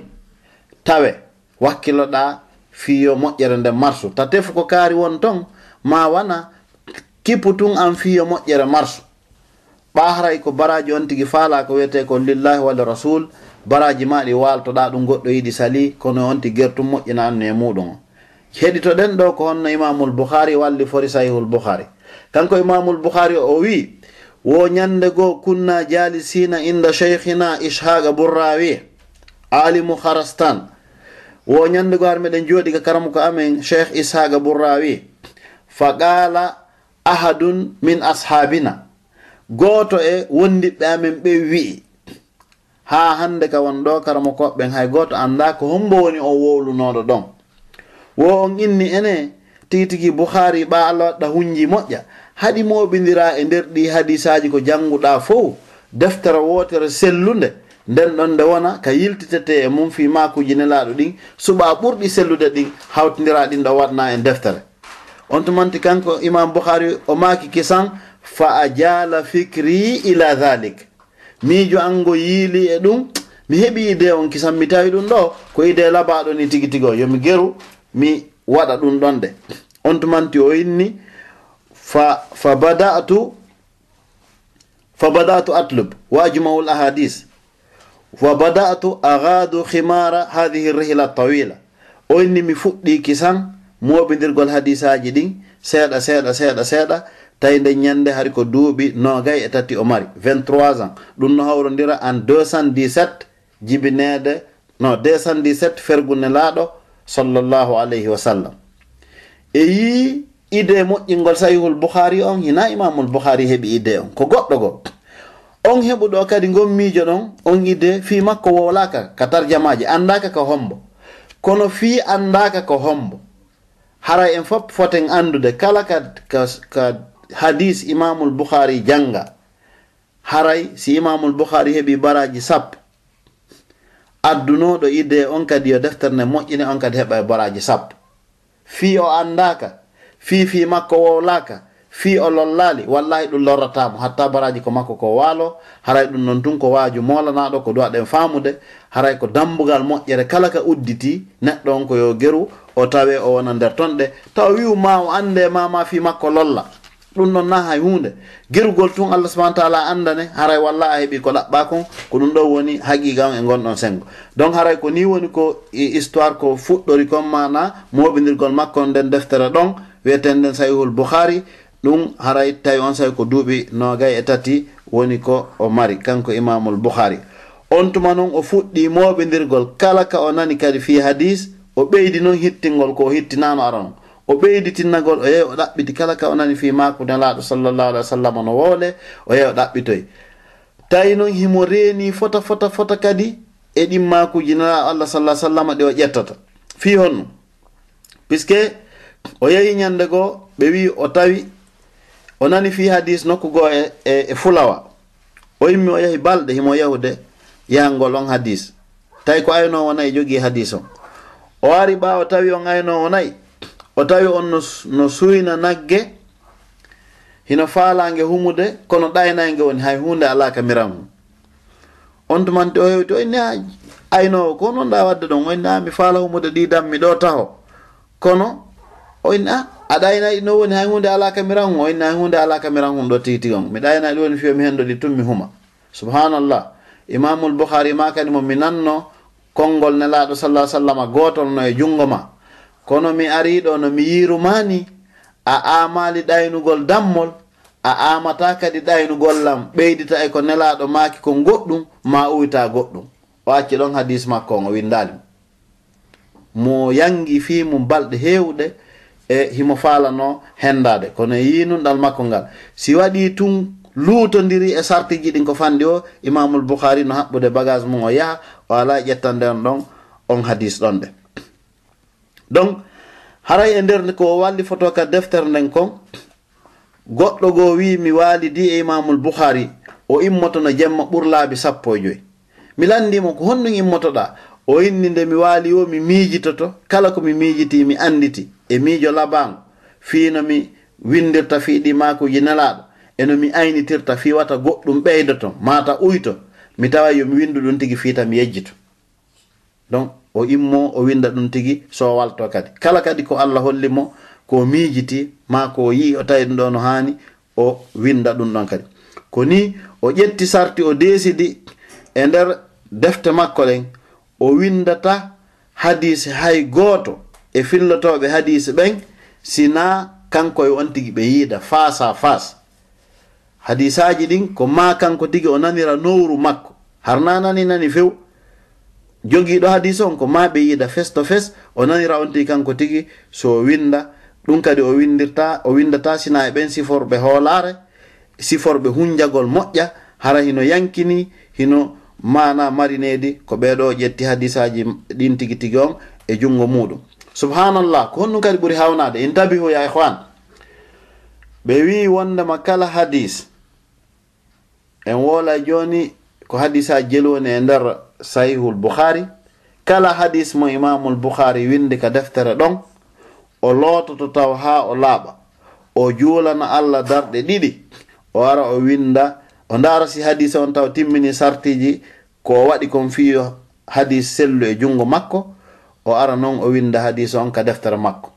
tawe wakkilloɗa fiyo moƴƴere nde marsu. Ta tefu ko kaari won ton ma wana kippu tun an fiyo moƴƴere mars. Ɓaharay ko baraji on tigi faala ko wiyete ko lillahi walla rasul baraji ma ɗi waltoɗa ɗum goɗɗo yiɗi sali kono on tigi gertum moƴƴina anno e muɗum o heɗitoɗen ɗo ko honno imamul bouhari walli fori sahihul bouhari kanko imamul bouhari o wi wo ñande goo kunna jalisina inda cheikhina ishaga bourrawi alimu harastan wo ñande goo har meɗen jooɗi ka karamu ko amen cheikh ishaga bourrawi fa qala ahadun min ashabina. Gooto e wondiɓɓe amen ɓe wi'i ha hande ka won ɗo karamo koɓɓen hay gooto annda ko hombo woni o wowlunoɗo ɗon. Wo on inni ene tigi tigi bouhari ɓa allah waɗɗa hunji moƴƴa. Haɗi moɓidira e nder ɗi hadisaji ko janguɗa fof deftere wotere sellude nden ɗon nde wona ka yiltitete e mum fi makuji nelaɗo ɗin. Suɓa ɓurɗi sellude ɗin hawtidira ɗin ɗo waɗna e deftere. on tumanti kanko imam bouhari o maaki kisan fa a ajala fikri ila dhalik. Miijo ango yiili e ɗum mi heɓi idée on kisan mi tawi ɗum ɗo ko idée labaɗo ni tigi tigi o yomi geru mi waɗa ɗum ɗon de. On tumanti o inni fa, fa badatu fa badatu atlub wa ajmau ahadis. Wa badatu agadu khimara hadihi rihla tawila. O inni mi fuɗɗi kisan moɓidirgol hadisaji ɗin seeɗa seeɗa seeɗa seeɗa tawi nde ñande hari ko duuɓi nogay e tati o mari. 23 ans. Ɗum no hawrodira en 217 jibinede no 217 fergune laaɗo sallllahu alayhi wa sallam. E yi idée moƴƴingol sahihul bouhari on hina imamul bouhari heeɓi idée on ko goɗɗo go. On heɓuɗo kadi gon miijo ɗon on idée fi makko wowlaka ka tarjamaji andaka ko hombo. Kono fi andaka ko hombo. hara en fof foten andude. Kala ka, ka, ka hadis imamul bukhari janga haray si imamul bukhari heɓi baraji sappo. Addunoɗo idde on kadi yo deftere nde moƴƴine on kadi heɓa e baraji sappo. Fi o andaka fi fi makko wowlaka fi o lollali wallahi ɗum lorratamo hatta baraji ko makko ko waalo haray ɗum noon tun ko waaju molanaɗo ko duwaɗen faamude haray ko dambugal moƴƴere kala ka udditi neɗɗo on ko yo geru o tawe o wona nder tonɗe. Taw wiwu ma o ande mama fi makko lolla. Ɗum noon na hay hunde gerugol tun allah subahana taala andane haray walla a heeɓi ko ɗaɓɓa kon ko ɗum ɗo woni haqiqa e gonɗon sengo donc haray ko ni woni ko histoire ko fuɗɗori kon mana moɓidirgol makko nden deftere ɗon wiyeten nden sahihul bouhari ɗum haray tawi on sawi ko duuɓi nogay e tati woni ko o mari. Kanko imamul bouhari on tuma noon o fuɗɗi moɓidirgol kala ka o nani kadi fi hadis o ɓeydi noon hittingol ko hittinano ara o ɓeydi tinnagol o yehi o ɗaɓɓiti kala ka o nani fi mako nelaɗo sallllahu alih wa sallam no woole o yehi o ɗaɓɓitoy. Tawi noon himo reeni fota fota fota kadi e ɗin makuji nelaɗo allah sallah sallam ɗi o ƴettata. Fi honno puisque o yehi ñande goo ɓe wi o tawi o nani fi hadis nokku goo e, e, e fulawa? O yimmi o yahi balɗe himo yahude yahangol on hadis. Tawi ko aynowo nayi jogii hadis on o ari ɓaawo tawi on aynowo nayi? O tawi on no, no suyna nagge hino faalange humude kono ɗaynayge woni hay hunde alaa ka miramu on tumante o hewti oyni ha aynowo ko noon ɗa wadde ɗon? O inni a mi faala humude ɗi dammi ɗo taho. Kono o inni a ah, aɗaynaɗi no woni hay hunde ala kamiran o inni hay hunde ala kamiran hum ɗo tigi tigon mi ɗaynaɗi woni fiyo mi ɗo ɗi tummi huma. Subhanallah. Imamul bouhari ma kadi mo mi nanno konngol nelaɗo sallah sallam gotol no e junngo ma. Kono mi ariɗo no mi yirumani a amali ɗaynugol dammol a amata kadi ɗaynugol lam ɓeydita e ko nelaɗo maki ko goɗɗum ma uyta goɗɗum. O acci ɗon hadis makko on o windalimo mo. Yangi fi mum balɗe hewɗe e himo falano hendade kono e yinunɗal makko ngal. Si waɗi tun luutondiri e sartiji ɗin ko fandi o imamul bouhari no haɓɓude bagage mum o yaha o ala ƴettanden ɗon on hadis ɗon ɗe. Donc haray e nder ko walli foto ka deftere nden kon goɗɗo goo wi mi waalidi e imamul bouhari o immoto no jemma ɓurlaabi sappo e joyi. Mi landimo ko honɗum immotoɗa o inni nde mi waali o mi miijitoto. Kala ko mi miijiti mi anditi e miijo labango fiino mi windirta fiiɗi maakuji nelaɗo eno mi aynitirta fii wata goɗɗum ɓeydoto mata uyto. Mi tawa yomi windu ɗum tigi fiita mi yejjito donc o immo o winda ɗum tigi so walto kadi. Kala kadi ko allah holli mo ko miijiti ma ko yi o tawi ɗum ɗo no hani o winda ɗum ɗon kadi. Ko ni o ƴetti sarti o desidi e nder defte makko ɗen o windata hadise hay gooto e fillotoɓe hadise ɓen sina kanko e on tigi ɓe yiida fasa fas hadisaji ɗin ko ma kanko tigi o nanira nowru makko. Har na nani nani few. Jogiiɗo hadise on ko ma ɓe yiida fes to fes o nanira on tigi kanko tigi so winda. Ɗum kadi o windirta o windata sina e ɓen siforɓe hoolare siforɓe hunjagol moƴƴa hara hino yankini hino mana marinedi ko ɓeɗo ƴetti hadisaji ɗin tigi tigi on e junngo muɗum. Subhanallah ko honɗum kadi ɓuri hawnade? En tabihu ya ihwan ɓe wi wondema kala hadis. En wola joni ko hadisa jelwoni e nder sahihul bouhari kala hadis mo imamul bouhari windi ka deftere ɗon o loototo taw ha o laaɓa. O juulana allah darɗe ɗiɗi. O ara o winda o ndaara si hadise on taw timmini sartiji ko waɗi kon fiyo hadis sellu e junngo makko o ara noon o winda hadise on ka deftere makko.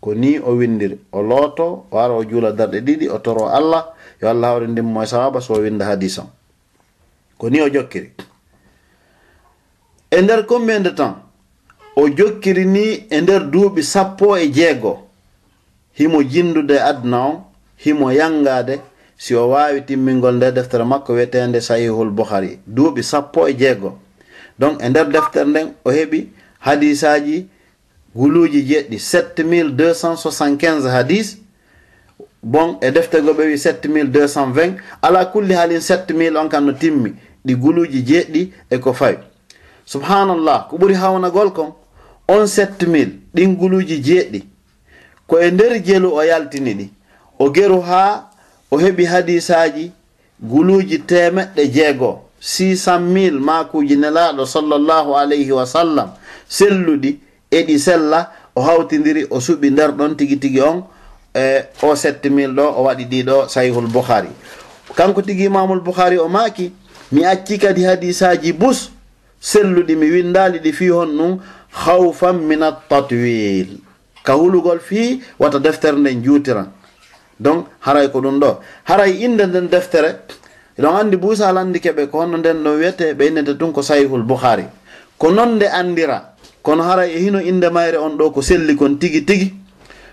Ko ni o windiri o looto o ara o juula darɗe ɗiɗi o toro allah yo allah hawre ndimmo e sawaba so o winda hadise on. Ko ni o jokkiri. E nder combien de temps o jokkiri ni e nder duuɓi sappo e jeego himo jindude e adna on himo yangade si o wawi timmingol nde deftere makko wiyetende sahihul bouhari duuɓi sappo e jeego donc e nder deftere nden o heɓi hadisaji guluji jeɗɗi 7275 hadis. Bon e defte go ɓe wi 7220 ala kulli halin 7000 on kam no timmi. Ɗi guluji jeɗɗi e ko fawi subhanallah ko ɓuri hawnagol kon on 7000 ɗin guluji jeɗɗi. Ko e nder jelu o yaltini ɗi o geru haa o heɓi hadisaji guluji temeɗɗe jeegoo six cent makuji nelaɗo sallllahu alayhi wa sallam selluɗi eɗi sella o hawtidiri o suɓi nder ɗon tigi tigi on e o sept mille ɗo o waɗi ɗiɗo sahihul bouhari kanko tigi imamul bouhari o maaki mi acci kadi hadisaji bus selluɗi mi windali ɗi fi hon ɗum hawfan min attatwil ka hulugol fi wata deftere nden juutiran donc haray ko ɗum ɗo. Haray inde nden deftere eɗon anndi buusal anndi keɓe ko honno nden no wiyete ɓe innete tun ko sahihul bouhari ko noon nde anndira kono haray e hino inde mayre on ɗo ko selli kon tigi tigi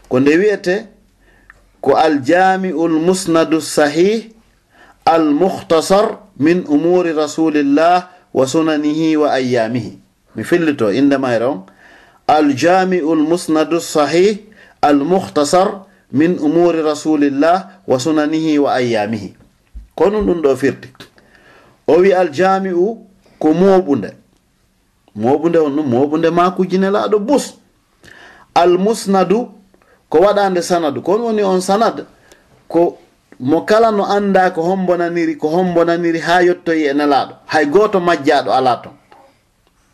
ko nde wiyete ko aljami'ul musnadu sahih al muhtasar min umuri rasulillah wa sunanihi wa ayamihi mi fillito inde mayre on. Aljami'ul musnadu sahih al muhtasar min umuri rasulillah wa sunanihi wa ayamihi kono ɗum ɗo firti. O wi aljami'u ko moɓunde. Moɓunde on ɗum moɓunde maakujine laaɗo bus. Almusnadu ko waɗande sanadu. Kono woni on sanad ko mo kala no anda ko hombonaniri ko hombonaniri ha yettoyi e nelaɗo hay goto majjaɗo ala ton.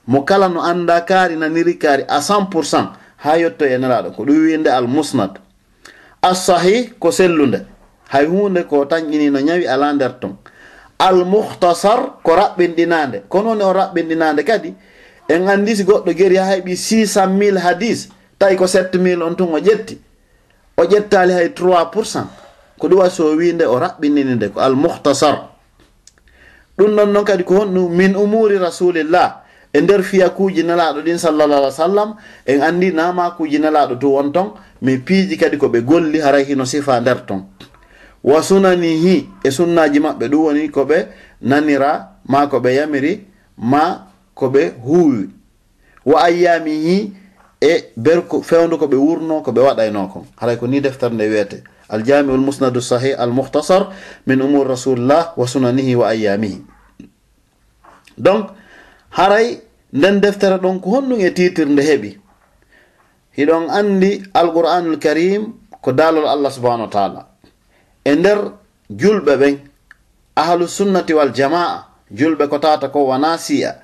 Mo kala no anda kaari naniri kaari a 100 pourcent ha yettoyi e nelaɗo ko ɗum winde almusnad. assahi ko sellude. Hay hunde ko tañƴini no ñawi ala nder ton. Almuhtasar ko raɓɓinɗinande kono ne o raɓɓinɗinande kadi en andi si goɗɗo geri ha heeɓi 600 mille hadis tawi ko 7 mille on tun o ƴetti. O ƴettali hay 3 pourcent ko ɗum waso winde o raɓɓinini nde ko almuhtasar ɗum non noon kadi ko honɗum min umuri rasulillah. e nder fiyakuuji nelaɗo ɗin sallallah alih w sallam en anndi namakuuji nelaɗo to won ton mais piiji kadi koɓe golli haray hino sifa nder ton. Wa sunanihi e sunnaji maɓɓe ɗum woni koɓe nanira ma koɓe yamiri ma koɓe huuwi. Wa ayyamihi e berko fewndu koɓe wurno koɓe waɗayno kon. Haray ko ni deftere nde wiyete. Aljamiu lmusnadu sahih almuhtasar min umur rasulillah wa sunanihi wa ayyamihi. Donc haray nden deftere ɗon ko honɗum e titir nde heɓi hiɗon andi alqur'anul karim ko dalol allah subahanahu wa taala. E nder julɓe ɓen ahlu sunnati wal jama'a julɓe ko tata ko wana siya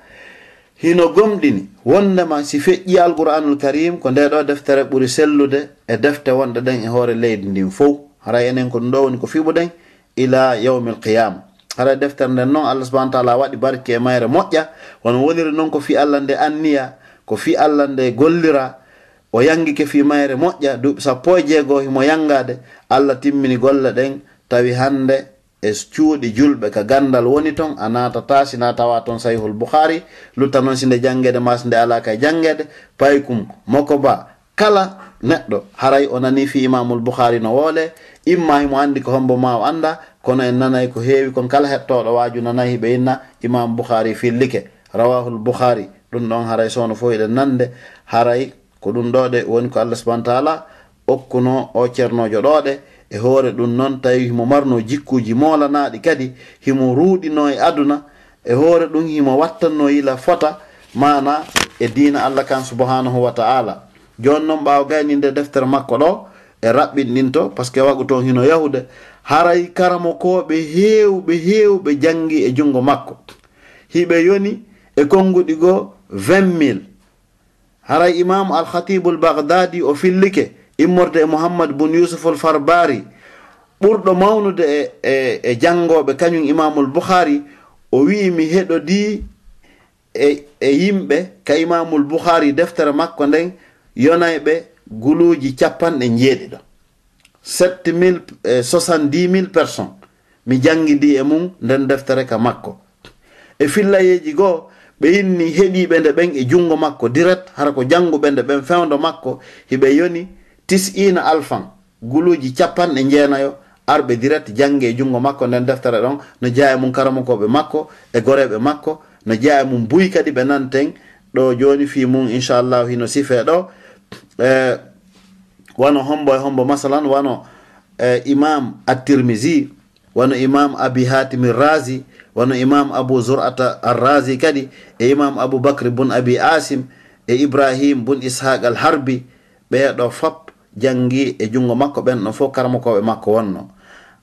hino gomɗini wondema si feƴƴi alqur'anul karim ko nde ɗo deftere ɓuri sellude e defte wonɗe ɗen e hoore leydi ndin fof hara enen ko ɗum ɗo woni ko fiɓuɗen ila yawmi qiyama ara deftere nden noon allah subahana taala waɗi barke e mayre moƴƴa. Wono woniri noon ko fi allah nde anniya ko fi allah nde gollira o yanngike fi mayre moƴƴa. Duuɓi sappo e jeegoo himo yangade allah timmini golle ɗen tawi hande e cuuɗi julɓe ka gandal woni ton. A natata sina tawa toon sahihul bouhari lutta noon sinde janngede ma si nde ala ka e janngede pay moko ba kala neɗɗo. Haray o nani fi imamul bouhari no woole imma himo andi ko hombo ma o anda kono en nanayi ko heewi kon kala hettoɗo waaju nanayi ɓe inna imam bouhari fillike. Rawahul bouhari ɗum ɗon haray sowno fof eɗen nande haray ko ɗum ɗo ɗe woni ko allah subahana taala okkuno o ceernojo ɗoɗe e hoore ɗum noon tawi himo marno jikkuji molanaɗi kadi himo ruuɗino e aduna e hoore ɗum himo wattanno yila fota mana e dina allah kan subahanahu wa taala. joni noon ɓaawa gayninde deftere makko ɗo e raɓɓinɗinto par ce que wagu toon hino yahude haray karamo koɓe hewɓe hewɓe jangi e jungo makko. Hiɓe yoni e konguɗi goo 20 mille. Haray imamu alkhatibul bagdadi o fillike immorde e mouhammad bun yusuful farbari ɓurɗo mawnude e, e, e jangoɓe kañum imamul bouhari o wi'i mi heɗodi e, e yimɓe ka imamul bouhari deftere makko nden yonayɓe guluuji capanɗe jeeɗiɗo sept mille eh, soixante-dix mille personnes. Mi janngidi e mum nden deftere ka makko. E fillayeeji goo ɓe hinni heɗiiɓe nde ɓen e junngo makko direct hara ko jannguɓe nde ɓen fewndo makko hiɓe yoni tis'ina alfan guluuji capanɗe jeenayo arɓe direct jannge e junngo makko nden deftere ɗon. No jeya e mum karamukoɓe makko e goreɓe makko no jeya e mum buy kadi ɓe nanten. Ɗo jooni fi mum inchallahu hino sifee ɗo. e wano hombo e hombo masalan wano e imam at-tirmisi wano imam abi hatimi razi wano imam abu zurata arrazi kadi e imam aboubacry bun abi asim e ibrahim bun ishaq al harbi ɓeeɗo fop jangi e junngo makko ɓen ɗon fof karmakoɓe makko wonno.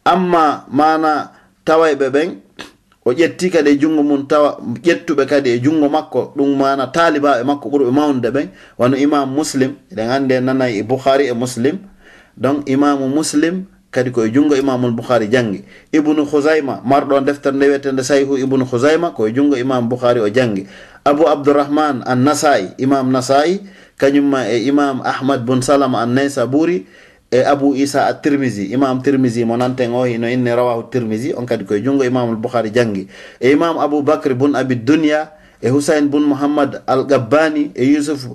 Amma mana tawayɓe ɓen o ƴetti kadi e junngo mum tawa ƴettuɓe kadi e junngo makko ɗum mana talibaɓe makko ɓurɓe mawnude ɓen. Wano imam muslim eɗen annde nanayi e bouhari e muslim. Donc imamu muslim kadi koye junngo imamul bouhari janngi. Ibnu husayma marɗo deftere nde wiyetende sayhu ibnu husayma koye junngo imam bouhari o janngi. Abou abdourahman an nasai imam nasai kañumma e imam ahmad bun salama an naysa bouri e abou isa a tirmisi imam tirmisi mo nanten o hino inne rawahu tirmisi on kadi koye junngo imamu lbouhari janngi. E imamu aboubacre bun abi dunia e husain bun mouhammad al gabbani e yusuf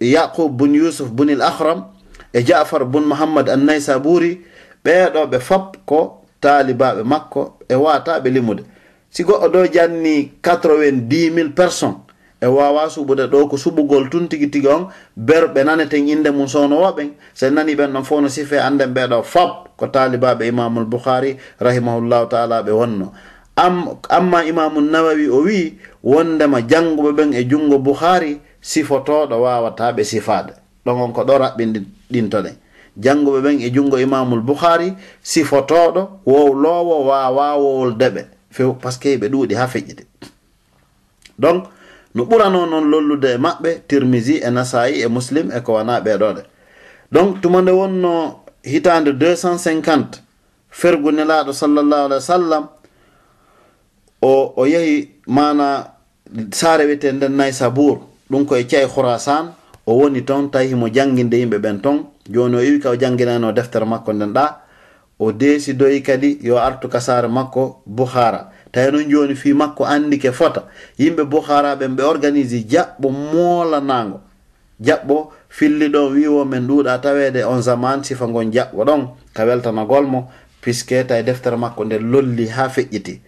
yaqub bun yusuf bun il ahram e jafar bun mouhammad an naysaburi ɓeeɗo ɓe fop ko taalibaɓe makko e wataɓe limude. Si goɗɗo ɗo janni 90 000 personnes. e wawa suɓude ɗo ko suɓugol tun tigi tigi on berɓe naneten inde mum sownowoɓen so sen nani ɓen ɗon fof no sife anden ɓeɗo fop ko talibaɓe imamul bouhari rahimahullahu taala ɓe wonno. Am amma imamu nawawi o wi wondema janguɓe ɓen e junngo bouhari sifotoɗo wawata ɓe sifade ɗon on ko ɗo raɓɓinɗintoɗen janguɓe ɓen e junngo imamul bouhari sifotoɗo wowlowo wawawowol deɓe few par ce que ɓe ɗuuɗi ha feƴƴide donc no ɓurano noon lollude e maɓɓe tirmisi e nasayi e muslim e ko wana ɓeɗoɗe donc tuma nde wonno hitande 250 fergu nelaɗo sallllahu alih wa sallam o o yehi mana saare wiyete nden naysabour ɗum koye cey khourasan o woni toon tawi himo jangguinde yimɓe ɓen toon. Joni o iwi ka o jangguinano deftere makko nden ɗa o desidoyi kadi yo artu ka saare makko bouhara tawi noon joni fi makko andi ke fota yimɓe boharaɓen ɓe organise jaɓɓo moolanago jaɓɓo filli ɗon wiwo men ɗuuɗa tawede on zaman sifa gon jaɓɓo ɗon ka weltanagol mo puisque tawi deftere makko nde lolli ha feƴƴiti.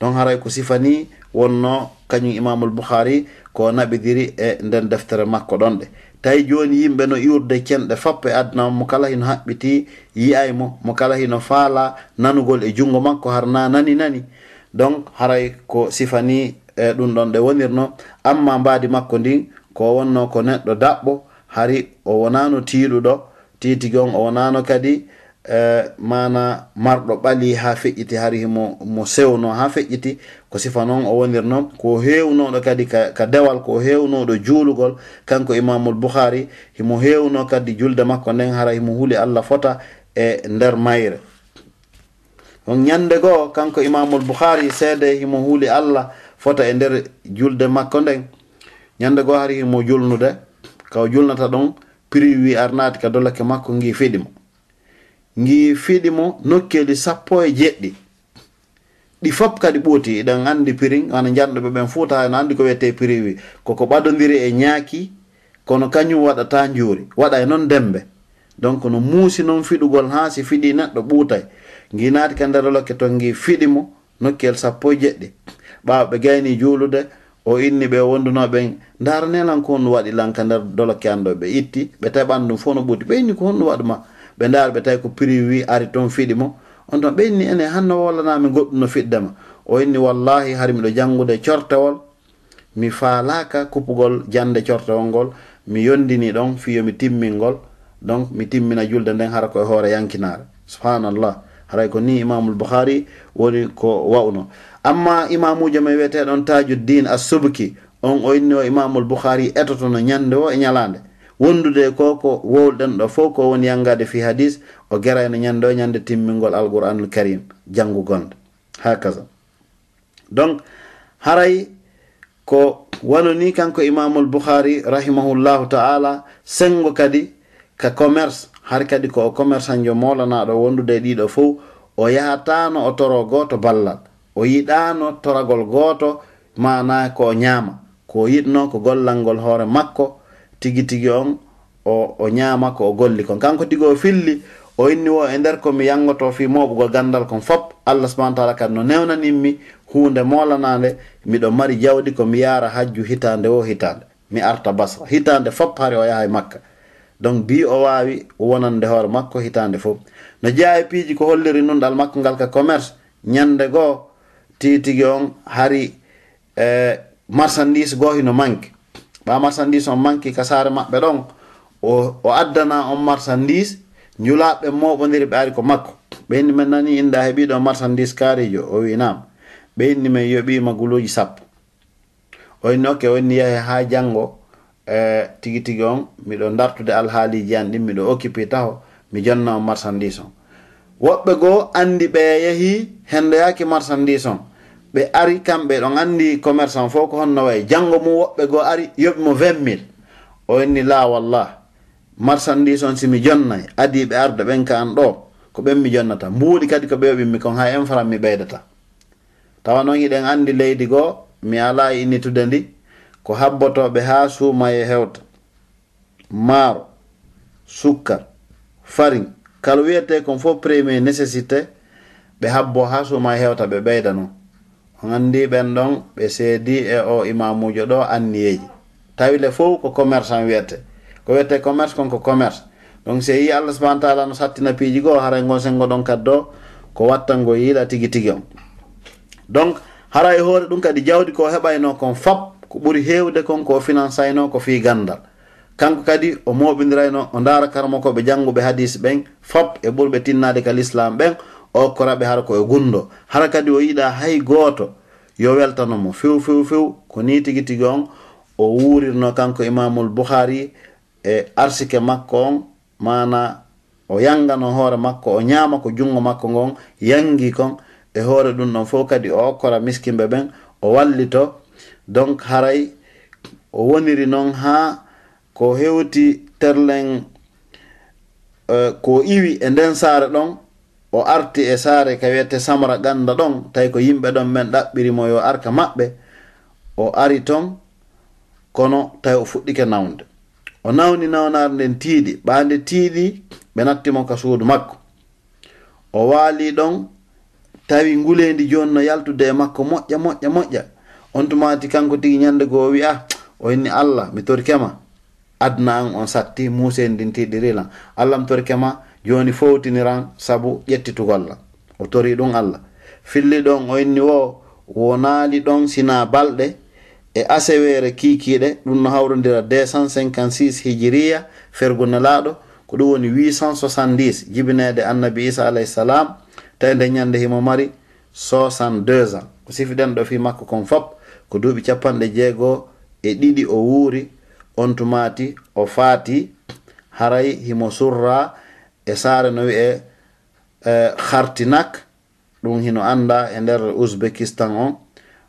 Ɗon haray ko sifa ni wonno kañum imamul bouhari ko naɓidiri e nden deftere makko ɗon ɗe. Tawi joni yimɓe no iwrde cenɗe foppo e aduna mo kala hino haɓɓiti yiyaymo mo kala hino faala nanugol e junngo makko har na nani nani. donc haray ko sifani e ɗum ɗon ɗe wonirno. Amma mbaadi makko ndin ko wonno ko neɗɗo daɓɓo hari o wonano tiiɗuɗo titigi on o wonano kadi eh, e, mana marɗo ɓali ha feƴƴiti hari himo mo sewno ha feƴƴiti ko sifa noon o wonirno. Ko hewnoɗo kadi ka, ka dewal ko hewnoɗo juulugol. Kanko imamul bouhari himo hewno kadi julde makko nden hara himo huuli allah fota e nder mayre. on ñande goo kanko imamul bouhari seede himo huuli allah fota e nder julde makko nden. Ñande goo hari himo julnude kaw julnata ɗon prix wi arnaati ka dolake makko ngi fiɗimo. Ngi fiɗimo nokkeli sappo e jeɗɗi. Ɗi fop kadi ɓuuti eɗen anndi pirin ana janɗoɓe ɓen fuuta ene anndi ko wiyete prix wi. Koko ɓadodiri e ñaaki kono kañum waɗata njuuri waɗa e noon dembe. Donc no muusi noon fiɗugol haa si fiɗi neɗɗo ɓuutay ngi naati ka nder lokke to gi fiɗi mo nokkel sappo e jeɗɗi. Ɓaawa ɓe gayni juulude o inni ɓe wondunoɓe daranelan ko honɗum waɗi lanka nder doloke an ɗo ɓe itti ɓe taɓan ɗum fo no ɓuuti. Ɓe inni ko honɗum waɗuma ɓe ndaar ɓe tawi ko prix wi ari toon fiɗi mo. On ton ɓe inni ene hanno wollanami e goɗɗum no fiɗdema o inni wallahi hari miɗo janngude cortewol mi faalaka kupugol jande cortewol ngol mi yondini ɗon fiyomi timmingol donc mi timmina julde nden hara koye hoore yankinare subhanallah. haray ko ni imamul bouhari woni ko wawno. Amma imamujo men wiyeteɗon tajuddin assubki on o inni o imamul bouhari etotono ñande o e ñalande. Wondude ko ko wowɗen ɗo fof ko woni yangade fi hadis o gerayno ñande o e ñande timmingol alqouranul karim janngugonde ha kasa donc haray ko wanoni kanko imamul bouhari rahimahullahu taala sengo kadi ka commerce har kadi ko commerçant jo molanaɗo wondude e ɗiɗo fo o yahatano o toro goto ballal. O yiɗano toragol goto mana ko ñaama. Ko yiɗno ko gollal ngol hoore makko tigi tigi on o o ñaama ko o golli kon. Kanko tigi o filli o inni wo e nder komi yangoto fi moɓugol gandal kon fop allah subahana taala kadi no newnaninmi hunde molanade miɗo mari jawdi komi yara hajju hitande wo hitande mi arta basra. Hitande fop haari o yaha e makka. donc bi o wawi wonande hoore makko hitande fof no jeyaa piiji ko holliri nunɗal makko ngal ka commerce ñande goo titigi on hari e marchandise goo hino manque. Ɓa marchandise on manque ka saare maɓɓe ɗon o, o addana on marchandise njulaaɓe moɓodiri ɓe ari ko makko. Ɓe inni men nani inda heeɓiɗo marchandise kaarijo o winama ɓe inni men yoɓima guluji sappo. O inni okke o inni yehe ha janngo E, tigi tigi on miɗo dartude alhaaliji an ɗin miɗo occupé taho mi jonna on marchandise on. Woɓɓe goo andi ɓe yehi hendoyaki marchandise on. Ɓe ari kamɓe ɗon andi commerçant fof ko honno way janngo mum woɓɓe goo ari yoɓi mo 20 mille o inni la wallah marchandise on simi jonnayi adiɓe ardo ɓen ka an ɗo ko ɓen mi jonnata. Mbuuɗi kadi ko ɓewɓimmi kon ha en mi ɓeydata. Tawa noon iɗen andi leydi goo mi alaa innitude ndi ko habbotoɓe ha suuma hewta. Maaro sukkar farin kala wiyete kon fof premier nécessité ɓe habbo ha suuma hewta ɓe ɓeyda noon on andi ɓen ɗon ɓe seedi e o imamujo ɗo anniyeji tawile fof ko commerçant wiyete. Ko wiyete commerce kon ko commerce. Donc so yi allah subahana taala no sattina piiji goo haray gon sengo ɗon kaddo ko wattango yiiɗa tigi tigi on. Donc haray hoore ɗum kadi jawdi ko heɓayno kon fab ko ɓuri hewde kon ko financayno ko fi gandal. Kanko kadi o moɓidirayno o dara karmakoɓe janguɓe hadis ɓen fop e ɓurɓe tinnade ka l'islam ɓen o koraɓe hara koye gundo. Hara kadi o yiɗa hay goto yo weltanomo few few few ko ni tigi tigi on o wurirno kanko imamul bouhari e arsike makko on mana o yangano hoore makko o ñama ko junngo makko ngon yangi kon. E hoore ɗum ɗon fof kadi o okkora miskinɓe ɓen o wallito donc haray o woniri noon ha ko hewti terlen uh, ko iwi e nden saare ɗon o arti e saare ka wiyete samra ganda ɗon tawi ko yimɓe ɗon men ɗaɓɓirimo yo arka maɓɓe o ari ton kono tawi o fuɗɗike nawde. O nawni nawnare nden tiiɗi ɓande tiiɗi ɓe nattimo ka suudu makko. O waali ɗon tawi nguleyndi joni no yaltude e makko moƴƴa moƴƴa moƴƴa. on tumati kanko tigi ñande goo wi a o inni allah mi torkema. Adna an on satti muusa en ndin tiɗirilan allah mi torkema joni fowtiniran saabu ƴettitugolla o tori ɗum allah. Filli ɗon o inni wo wonaali ɗon sina balɗe e asewere kikiɗe ɗum no hawrodira 256 hijiriya fergunelaɗo ko ɗum woni 870 jibinede annabi isa alayhi salam tawi nde ñande himo mari 62 ans. Ko sifiɗen ɗo fi makko kon fop. ko duuɓi capanɗe jeegoo e ɗiɗi o wuuri on tumaati o faati haray himo surra e saare no wi'e e, hartinak ɗum hino annda e nder ouzbékistan on.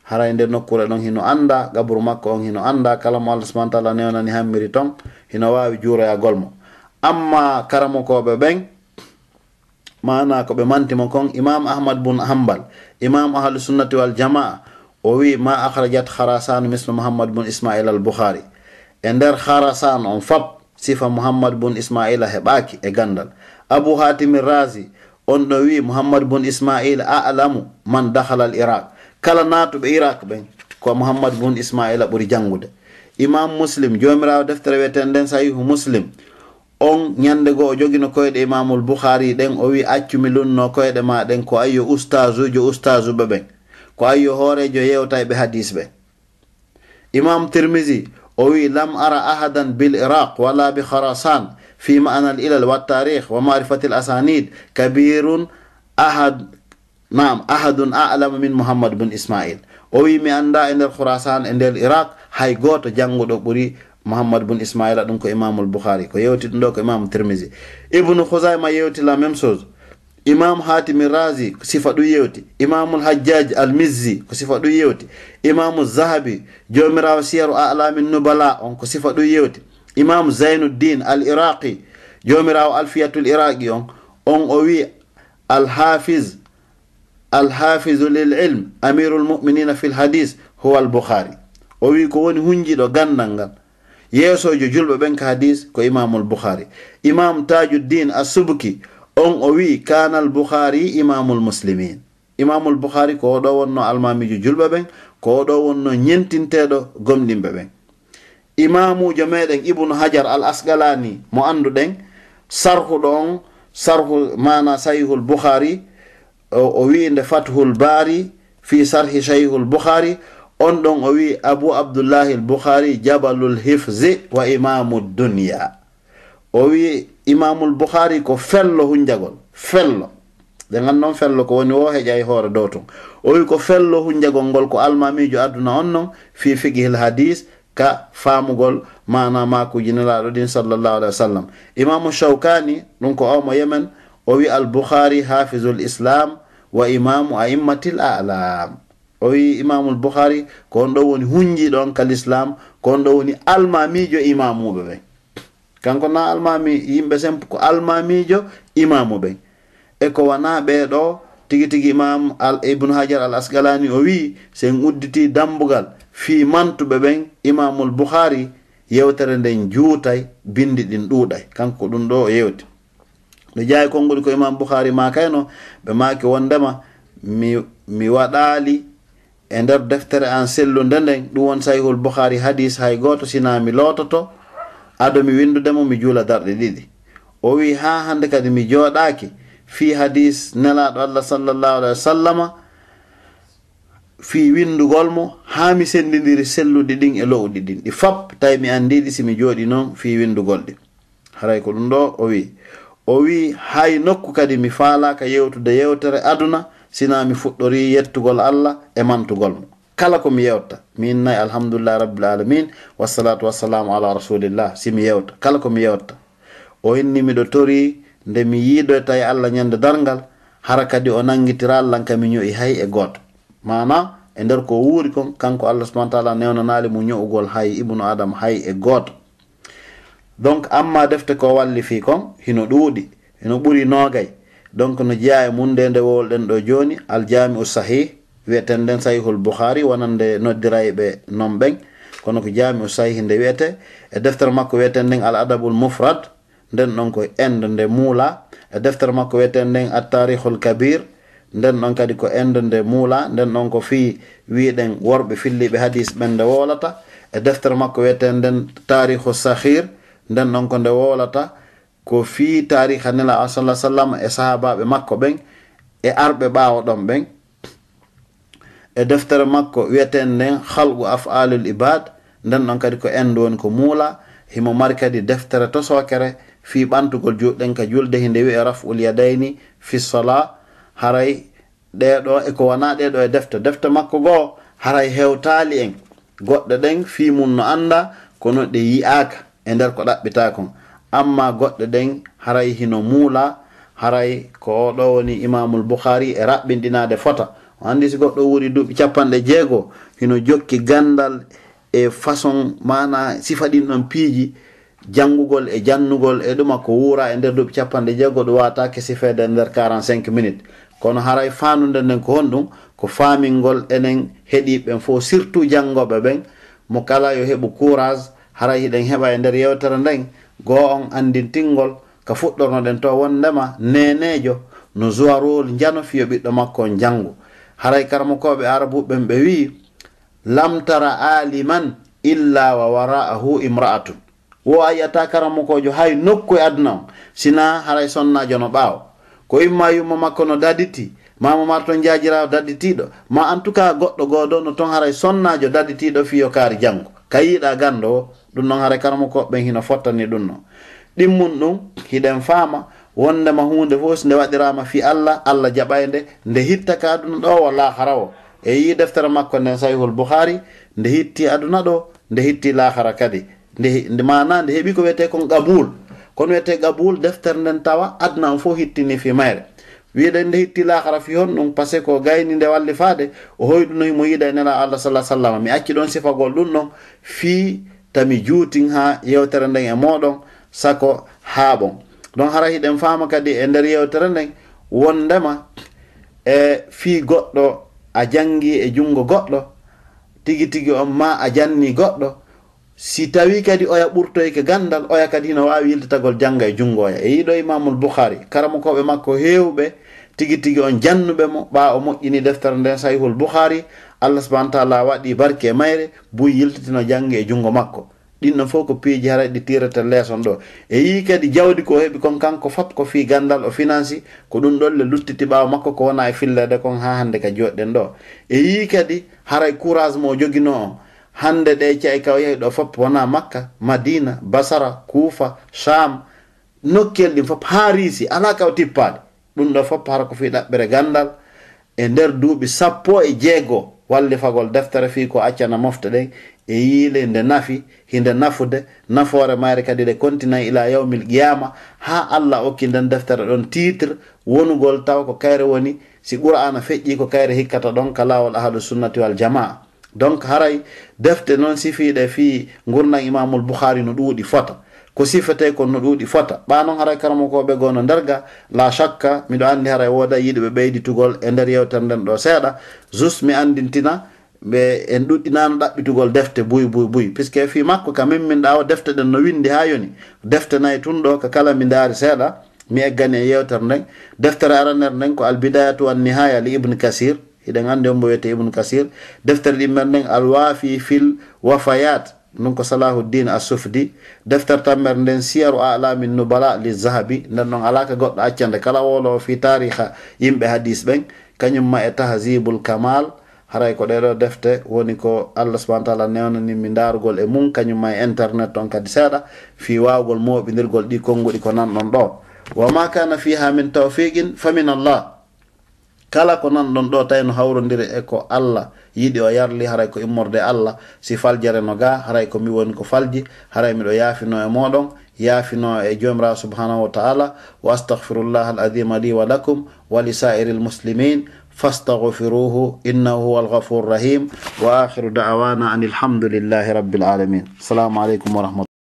Haray nder nokkure ɗon hino annda gaburu makko on hino annda kala mo allah subahana taala newnani hammiri ton hino waawi juuroyagol e mo. Amma karamokoɓe ɓen mana ko ɓe mantimo kon imam ahmad bun hambal imam ahlusunnati wal jamaa o wi ma akhrajat kharasan misle mouhammad bun ismail al bukhari e nder kharasan on fab sifa mouhammad bun ismaila heɓaki e gandal. Abu hatimi rasi on ɗo wi mouhammad bun ismail alamu man dahala al iraq kala natuɓe iraq ɓen ko mouhammad bun ismaila ɓuri jangude imam muslim jomirawo deftere wiyeten nden sahihu muslim. On ñande goo o jogino koyɗe imamul bouhari ɗen o wi accumi lunno koyɗe ma ɗen ko ayyo ustage ujo ustage uɓe ɓen. ko ayyo hoorejo yewta e ɓe hadis ɓe. Imam tirmisi o wi lam ara ahadan bil iraq wala bi kharasan fi ma'ana al ilal wa tarikh wa ma'rifati al asanid kabirun ahad nam ahadun a'lama min muhammad bin ismail. O wi mi anda e nder khurasan e nder iraq hay goto janguɗo ɓuri mouhammad bun ismaila ɗum ko imamul bouhari ko yewti ɗum ɗo ko imamu tirmisi ibnu husayma yewti la même chose. imam hatimi razi ko sifa ɗum yewti. Imamul hajjaji almizzi ko sifa ɗum yewti. Imamu zahabi jomirawo siyaru alamin nubala on ko sifa ɗum yewti. Imamu zainuddin al iraqi jomirawo alfiyatul iraqi on on o wi alhafiz alhafizu lil ilm amirul muminina fi lhadis huwa albukhari. O wi ko woni hunjiɗo gandal ngal. Yeesojo julɓe ɓen ka hadis ko imamul bukhari imam tajuddin asubki on o wi kana al bouhari imamul muslimin imamul bouhari ko oɗo wonno almamijo julɓe ɓen ko oɗo wonno ñentinteɗo gomɗinɓe ɓen. Imamujo meɗen ibnu hajar al asgalani mo anduɗen sarhuɗo on sarhu mana sahihul bouhari o wiinde fathul bari fi sarhi sahihul bouhari on ɗon o wi abou abdoullahi l bouhari jabalul hifzi wa imamu dunia o wi imamul bouhari ko fello hunjagol fello. Ɓe gan noon fello ko woni o heƴa e hoore dow ton. O wi ko fello hunjagol ngol ko almamijo aduna on noon fi fiqihil hadis ka famugol mana makuji nelaɗo ɗin sallllahu alih wa sallam. Imamu shawkani ɗum ko omo yemen o wi al bouhari hafizul islam wa imamu aimmatil alam o wi imamul bouhari ko on ɗo woni hunjiɗo on kal islam ko on ɗo woni almamijo imamuɓe ɓen kanko na almami yimɓe sen ko almamijo imamu ɓen. E ko wana ɓeɗo tigi tigi imam al ibnu hajar al asgalani o wi sen udditi dambugal fi mantuɓe ɓen imamul bouhari yewtere nden juutay bindi ɗin ɗuuɗay. Kanko ɗum ɗo o yewti. Ɓe jaawi konngol ko imam bouhari ma kayno ɓe maaki wondema mi, mi waɗaali e nder deftere an sellude nden ɗum won sayhul bouhari hadis hay gooto sina mi lototo aɗo mi windudemo mi juula darɗe ɗiɗi. O wi ha hande kadi mi jooɗaki fi hadis nelaɗo allah sallllahu alih wa sallama fi windugol mo ha mi sendidiri selluɗi ɗin e lowɗi ɗin. Ɗi fap tawi mi andiɗi simi jooɗi noon fi windugol ɗi. Haray ko ɗum ɗo o wi o wi hay nokku kadi mi faalaka yewtude yewtere aduna sina mi fuɗɗori yettugol allah e mantugol mo. kala komi yewta. Min nayi alhamdulillah rabbil alamin wassalatu wassalamu ala rasulillah. Simi yewta kala komi yewta. O inni miɗo tori nde mi yiiɗo tawi allah ñande dargal hara kadi o nangitira allah kami ño'i hay e goto. Mana e nder ko wuuri kon kanko allah subahana taala newnanali mo ño'ugol hay ibnu adama hay e goto. Donc amma defte ko walli fi kon hino ɗuuɗi hino ɓuri noogay. Donc no jeeya e mun nde nde wowolɗen ɗo joni aljami u sahih wiyeten nden sahihul bouhari wonande noddirayɓe non ɓen. Kono ko jamiu sahihi nde wiyete. E deftere makko wiyeten nden al adabul mufrad nden ɗon ko ende nde muula. E deftere makko wiyeten nden attarihul kabir nden ɗon kadi ko ende nde muula. Nden ɗon ko fi wiɗen worɓe filliɓe hadis ɓen nde wolata e deftere makko wiyeten nden tarihu sahir nden ɗon ko nde wolata ko fi tariha nela a sa sallam e sahabaɓe makko ɓen e arɓe ɓawo ɗon ɓen. e deftere makko wiyeten nden halqu afalul ibad nden ɗon kadi ko en woni ko muula himo mari kadi deftere tosokere fi ɓantugol juuɗɗen ka julde hinde wiye raful yadayni fi sola haray ɗeɗo eko wona ɗeɗo e defte. Defte makko goo haray hewtali en. Goɗɗe ɗen fi mum no anda kono ɗe yi'aka e nder ko ɗaɓɓita kon amma goɗɗe ɗen haray hino muula haray ko oɗo woni imamul bouhari e raɓɓinɗinade fota. andi si goɗɗo wuri duuɓi capanɗe jeego hino jokki gandal e façon mana sifa ɗin ɗon piiji janngugol e jannugol e ɗuma ko wuura e nder duuɓi capanɗe jeego ɗum watake sifede e nder 45 minutes. Kono haray fanude nden ko honɗum ko famingol enen heɗiɓen fo surtout janngoɓe ɓen mo kala yo heɓu courage haray hiɗen heɓa e nder yewtere nden goo on andintingol ka fuɗɗornoɗen to wondema nenejo no jowarol jano fiyo ɓiɗɗo makko on janngo haray karmakoɓe arabuɓen ɓe wi lamtara aliman illa wa wara'ahu imra'atun. Wo a yiyata karamokojo hay nokku e aduna o sina haray sonnajo no ɓaawo. Ko imma yumma makko no daditi ma mo marton jajirawo dadditiɗo ma en tout cas goɗɗo goɗo no ton haray sonnajo dadditiɗo fiyo kaari janggo ka yiɗa gando o ɗum noon haray karamakoɓeɓen hino fottani ɗum noon ɗimmun ɗum hiɗen faama wondema hunde fof so nde waɗirama fi allah allah jaɓaynde nde hitta ka aduna ɗo walla hara o. E yi deftere makko nden sahihul bouhari nde hitti aduna ɗo nde hitti lahara kadi. Nde mana nde heeɓi ko wiyete kon qabul kono wiyete qabul deftere nden tawa aduna on fof hittini fi mayre. Wiɗen nde hitti lahara fi hon ɗum par ce que ko gayni nde walli faade o hoyɗunoymo yiida e nela allah sala sallam mi acci ɗon sifagol ɗum ɗon fii tami juutin ha yewtere nden e moɗon sako haaɓon donc hara hiɗen fama kadi e nder yewtere nden wondema e fii goɗɗo a jangi e jungo goɗɗo. Tigi tigi on ma a janni goɗɗo. Si tawi kadi oya ɓurtoyke gandal oya kadi hino wawi yiltatagol janga e jungoya e yiɗo imamul bouhari karamakoɓe makko hewɓe tigi tigi on jannuɓe mo ɓa o moƴƴini deftere nden sahihul bouhari allah subahana taala waɗi barke e mayre buy yiltatino jangge e jungo makko. ɗinɗon fof ko piiji haray ɗi tirata leeson ɗo. E yi kadi jawdi ko heɓi kon kanko fop ko fi gandal o financi ko ɗum ɗon le luttiti ɓawa makko ko wona e fillede kon ha hande ka joɗɗen ɗo. E yi kadi haray e courage mo joguino o hande ɗe e cey kaw yehi ɗo fop wona makka madina basara kuufa cham nokkel ɗin fop ha riisi ala kaw tippaade. Ɗum ɗo fop hara ko fi ɗaɓɓere gandal e nder duuɓi sappo e jeego walli fagol deftere fi ko accana mofte ɗen. e yiile nde nafi hinde nafude nafoore mayre kadi ɗe continan ila yawmil qiyama ha allah okki nden deftere ɗon titre wonugol taw ko kayre woni si qur'ana feƴƴi ko kayre hikkata ɗon ka lawol ahadu sunnati wal jamaa. Donc haray defte noon sifiɗe fi gurnan imamul bouhari no ɗuuɗi fota. Ko sifete kon no ɗuuɗi fota. Ɓa noon haray karamokoɓe goo no nderga la chakka miɗo anndi haray wooda yiɗi ɓe ɓeyditugol e nder yewtere nden ɗo seeɗa. Juste mi anndintina ɓe en ɗuɗɗinano ɗaɓɓitugol defte buy buy buy. Puisque fi makko ka min min ɗawa defte ɗen no windi ha yoni. Defte nayyi tun ɗo ka kala mi daari seeɗa mi eggani e yewtere nden. Deftere aranere nden ko albidayatu wan nihaya li ibne kasir hiɗen andi on mo wiyete ibne kasir. Deftere ɗimmen nden alwafi fil wafayat ɗum ko salahuddin assufdi. Deftere tammer nden siyaru alamin nubala li zahabi nden noon ala ka goɗɗo accande kala wolowo fi tariha yimɓe hadis ɓen. Kañumma e tahasibul kamal haray ko ɗeɗo defte woni ko allah subahana taala newnanimi ndaarugol e mum kañum e internet toon kadi seeɗa fi wawgol moɓidirgol ɗi konnguɗi ko nanɗon ɗo. Wa ma kana fiha min tawfiqin fa min allah. Kala ko nanɗon ɗo tawi no hawrodiri e ko allah yiɗi o yarli haray ko immorde allah si faljere no ga haray ko mi woni ko falji haray miɗo yaafino e moɗon yaafino e joomirawo subhanahu wa taala. Wa astahfirullah al adima li wa lakum wa li sairi l muslimin. فاستغفروه إنه هو الغفور الرحيم وآخر دعوانا أن الحمد لله رب العالمين. السلام عليكم ورحمة